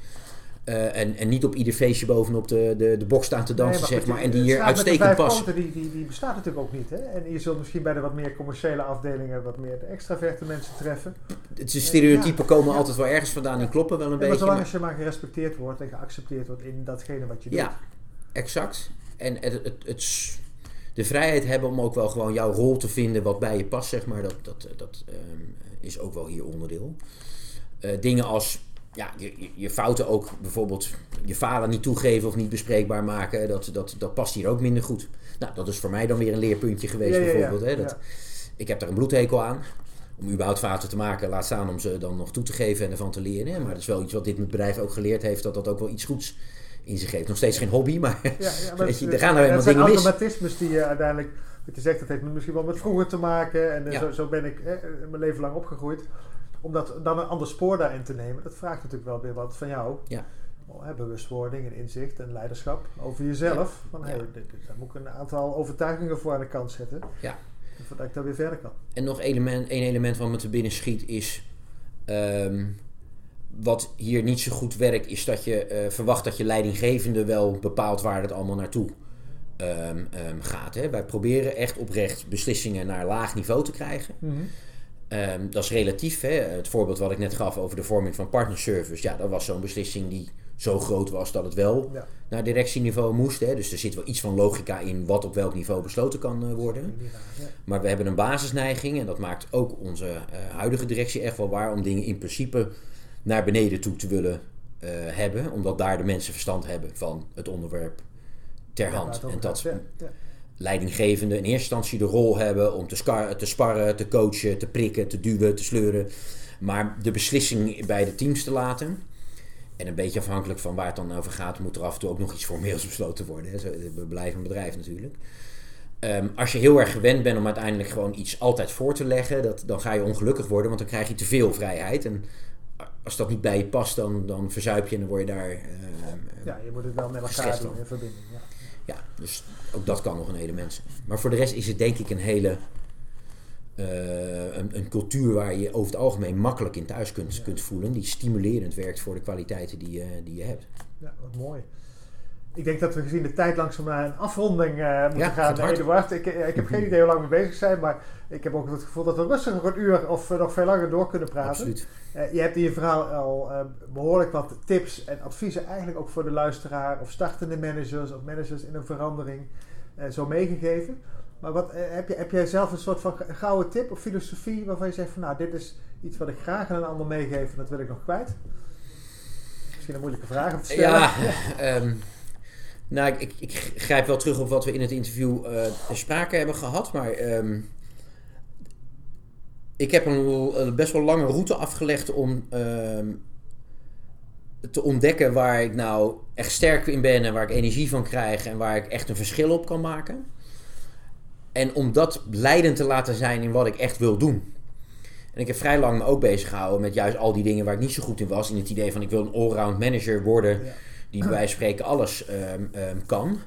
Eh, en, en niet op ieder feestje bovenop de, de, de box staan te dansen, Nee, zeg maar. En die hier uitstekend poten, Die, die, die bestaat natuurlijk ook niet. Hè? En je zult misschien bij de wat meer commerciële afdelingen wat meer de extraverte mensen treffen. Het is stereotypen komen Ja. altijd wel ergens vandaan en kloppen wel een maar beetje. zolang maar- als je maar gerespecteerd wordt en geaccepteerd wordt in datgene wat je doet. Ja, exact. En het, het, het, de vrijheid hebben om ook wel gewoon jouw rol te vinden wat bij je past, zeg maar. Dat, dat, dat ehm, is ook wel hier onderdeel. Eh, dingen als ja, je, je- fouten ook bijvoorbeeld je falen niet toegeven of niet bespreekbaar maken, dat, dat, dat past hier ook minder goed. Nou, dat is voor mij dan weer een leerpuntje geweest Ja, ja, ja. bijvoorbeeld. Hè, dat. Ik heb daar een bloedhekel aan. Om überhaupt fouten te maken, laat staan om ze dan nog toe te geven en ervan te leren. Maar dat is wel iets wat dit bedrijf ook geleerd heeft, dat dat ook wel iets goeds in zich heeft. Nog steeds geen hobby, maar Ja, ja, <laughs> maar Weet je, er gaan nou het zijn dingen mis. automatismes die je uiteindelijk, wat je zegt, dat heeft misschien wel met vroeger te maken. En eh, Ja. zo, zo ben ik eh, mijn leven lang opgegroeid. Om dat, dan een ander spoor daarin te nemen, dat vraagt natuurlijk wel weer wat van jou. Ja. Oh, hè, bewustwording en inzicht en leiderschap over jezelf. Van, hey, Ja. daar moet ik een aantal overtuigingen voor aan de kant zetten. Ja. Zodat ik daar weer verder kan. En nog element, één element wat me te binnen schiet is. ehm, wat hier niet zo goed werkt, is dat je eh, verwacht dat je leidinggevende wel bepaalt waar het allemaal naartoe ehm, ehm, gaat. Hè. Wij proberen echt oprecht beslissingen naar laag niveau te krijgen. Ehm, dat is relatief. Hè. Het voorbeeld wat ik net gaf over de vorming van partnerservice. Ja, dat was zo'n beslissing die zo groot was dat het wel Ja. naar directieniveau moest. Hè. Dus er zit wel iets van logica in wat op welk niveau besloten kan eh, worden. Ja. Maar we hebben een basisneiging, en dat maakt ook onze eh, huidige directie echt wel waar, om dingen in principe naar beneden toe te willen eh, hebben. Omdat daar de mensen verstand hebben van het onderwerp ter hand. En dat. Leidinggevenden in eerste instantie de rol hebben om te, te sparren, te coachen, te prikken, te duwen, te sleuren. Maar de beslissing bij de teams te laten. En een beetje afhankelijk van waar het dan over gaat, moet er af en toe ook nog iets formeels <laughs> besloten worden. Zo- We blijven een bedrijf natuurlijk. Ehm, als je heel erg gewend bent om uiteindelijk gewoon iets altijd voor te leggen, dat, dan ga je ongelukkig worden, want dan krijg je te veel vrijheid. En als dat niet bij je past, dan, dan verzuip je en dan word je daar. ehm, Ja, je moet het wel met elkaar Gestrest doen in verbinding. Ja. Ja, dus ook dat kan nog een element zijn. Maar voor de rest is het denk ik een hele. eh, een, een cultuur waar je over het algemeen makkelijk in thuis kunt, Ja. kunt voelen. Die stimulerend werkt voor de kwaliteiten die, die je hebt. Ja, wat mooi. Ik denk dat we gezien de tijd langzaam naar een afronding eh, moeten Ja, gaan. Eduard. Ik, eh, ik heb geen idee hoe lang we bezig zijn, maar ik heb ook het gevoel dat we rustig nog een uur of eh, nog veel langer door kunnen praten. Absoluut. Je hebt in je verhaal al eh, behoorlijk wat tips en adviezen, eigenlijk ook voor de luisteraar of startende managers of managers in een verandering, zo meegegeven. Maar wat, heb, je, heb jij zelf een soort van gouden tip of filosofie waarvan je zegt van nou, dit is iets wat ik graag aan een ander meegeef en dat wil ik nog kwijt? Misschien een moeilijke vraag om te stellen. Ja, <laughs> ehm, nou, ik, ik, grijp wel terug op wat we in het interview eh ter sprake hebben gehad. Maar ehm, ik heb een, een best wel lange route afgelegd om ehm, te ontdekken waar ik nou echt sterk in ben en waar ik energie van krijg en waar ik echt een verschil op kan maken. En om dat leidend te laten zijn in wat ik echt wil doen. En ik heb vrij lang me ook bezig gehouden met juist al die dingen waar ik niet zo goed in was. In het idee van ik wil een allround manager worden. Die bij spreken alles ehm, ehm, kan.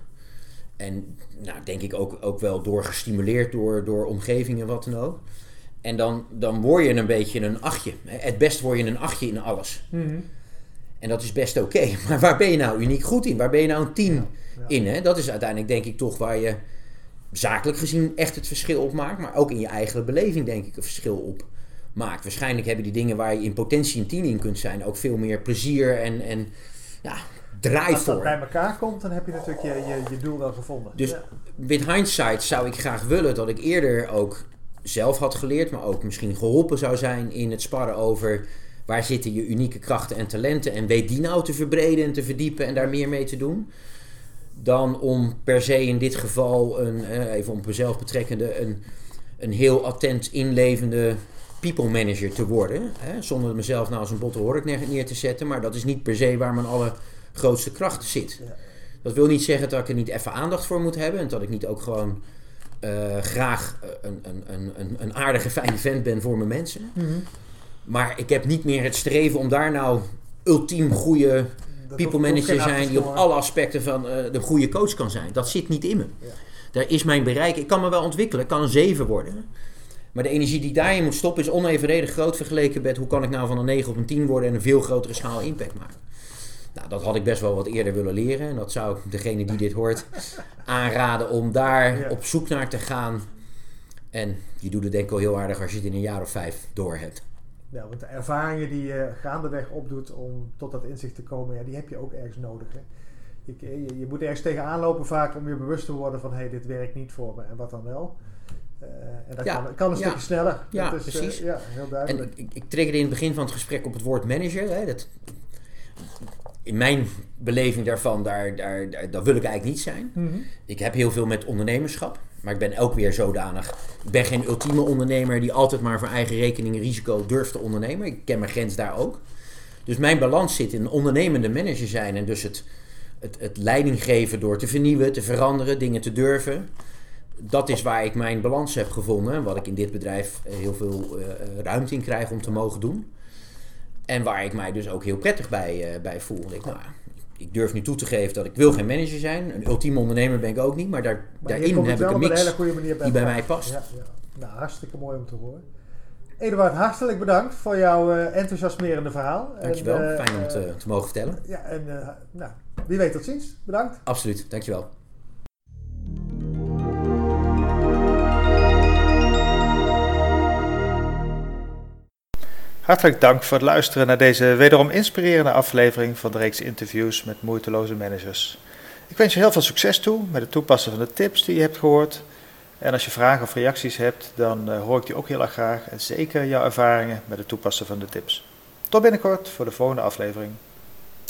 En nou, denk ik ook, ook wel door gestimuleerd door, door omgeving en wat dan ook. En dan, dan word je een beetje een achtje. Het best word je een achtje in alles. Mhm. En dat is best oké. <laughs> Maar waar ben je nou uniek goed in? Waar ben je nou een tien Ja. in? Hè? Dat is uiteindelijk denk ik toch waar je zakelijk gezien echt het verschil op maakt. Maar ook in je eigen beleving denk ik een verschil op maakt. Waarschijnlijk hebben die dingen waar je in potentie een tien in kunt zijn... ook veel meer plezier en, en ja, draai Als dat bij elkaar komt, dan heb je natuurlijk je, je, je doel wel gevonden. Dus ja. with hindsight zou ik graag willen dat ik eerder ook zelf had geleerd, maar ook misschien geholpen zou zijn in het sparren over waar zitten je unieke krachten en talenten en weet die nou te verbreden en te verdiepen en daar meer mee te doen. Dan om per se in dit geval, een, eh, even op mezelf betrekkende, een, een heel attent inlevende people manager te worden. Hè? Zonder mezelf nou als een botte hork neer, neer te zetten, maar dat is niet per se waar mijn allergrootste kracht zit. Dat wil niet zeggen dat ik er niet even aandacht voor moet hebben. En dat ik niet ook gewoon eh, graag eh, een, een, een, een, aardige, fijne vent ben voor mijn mensen. Mhm. Maar ik heb niet meer het streven om daar nou ultiem goede people manager zijn die op alle aspecten van eh, de goede coach kan zijn. Dat zit niet in me. Ja. Daar is mijn bereik. Ik kan me wel ontwikkelen. Ik kan een 7 worden. Maar de energie die daarin moet stoppen is onevenredig groot vergeleken met hoe kan ik nou van een 9 op een 10 worden en een veel grotere schaal impact maken. Nou, dat had ik best wel wat eerder willen leren. En dat zou ik degene die dit hoort <laughs> aanraden om daar Ja. op zoek naar te gaan. En je doet het denk ik al heel aardig als je het in een jaar of vijf door hebt. Ja, want de ervaringen die je gaandeweg opdoet om tot dat inzicht te komen, ja, die heb je ook ergens nodig. Hè? ik, je, je, moet ergens tegenaan lopen vaak om je bewust te worden van hé, hey, dit werkt niet voor me en wat dan wel. Uh, en dat kan, kan, een stukje sneller. Ja, is, precies. ja, heel duidelijk. En ik, ik triggerde in het begin van het gesprek op het woord manager. Hè, dat, in mijn beleving daarvan, daar, daar, daar, dat wil ik eigenlijk niet zijn. Mhm. Ik heb heel veel met ondernemerschap. Maar ik ben ook weer zodanig. Ik ben geen ultieme ondernemer die altijd maar voor eigen rekening risico durft te ondernemen. Ik ken mijn grens daar ook. Dus mijn balans zit in een ondernemende manager zijn. En dus het, het, het leiding geven door te vernieuwen, te veranderen, dingen te durven. Dat is waar ik mijn balans heb gevonden. Wat ik in dit bedrijf heel veel uh, ruimte in krijg om te mogen doen. En waar ik mij dus ook heel prettig bij, uh, bij voel. Ik, nou, ik durf nu toe te geven dat ik wil geen manager zijn. Een ultieme ondernemer ben ik ook niet. Maar, daar, maar daarin heb ik een mix een die bij mij past. Ja, ja. Nou, hartstikke mooi om te horen. Eduard, hartelijk bedankt voor jouw uh, enthousiasmerende verhaal. Dankjewel, en, uh, fijn om te, te, mogen vertellen. Ja, en nou, wie weet tot ziens. Bedankt. Absoluut, dankjewel. Hartelijk dank voor het luisteren naar deze wederom inspirerende aflevering van de reeks interviews met moeiteloze managers. Ik wens je heel veel succes toe met het toepassen van de tips die je hebt gehoord. En als je vragen of reacties hebt, dan uh, hoor ik die ook heel erg graag. En zeker jouw ervaringen met het toepassen van de tips. Tot binnenkort voor de volgende aflevering.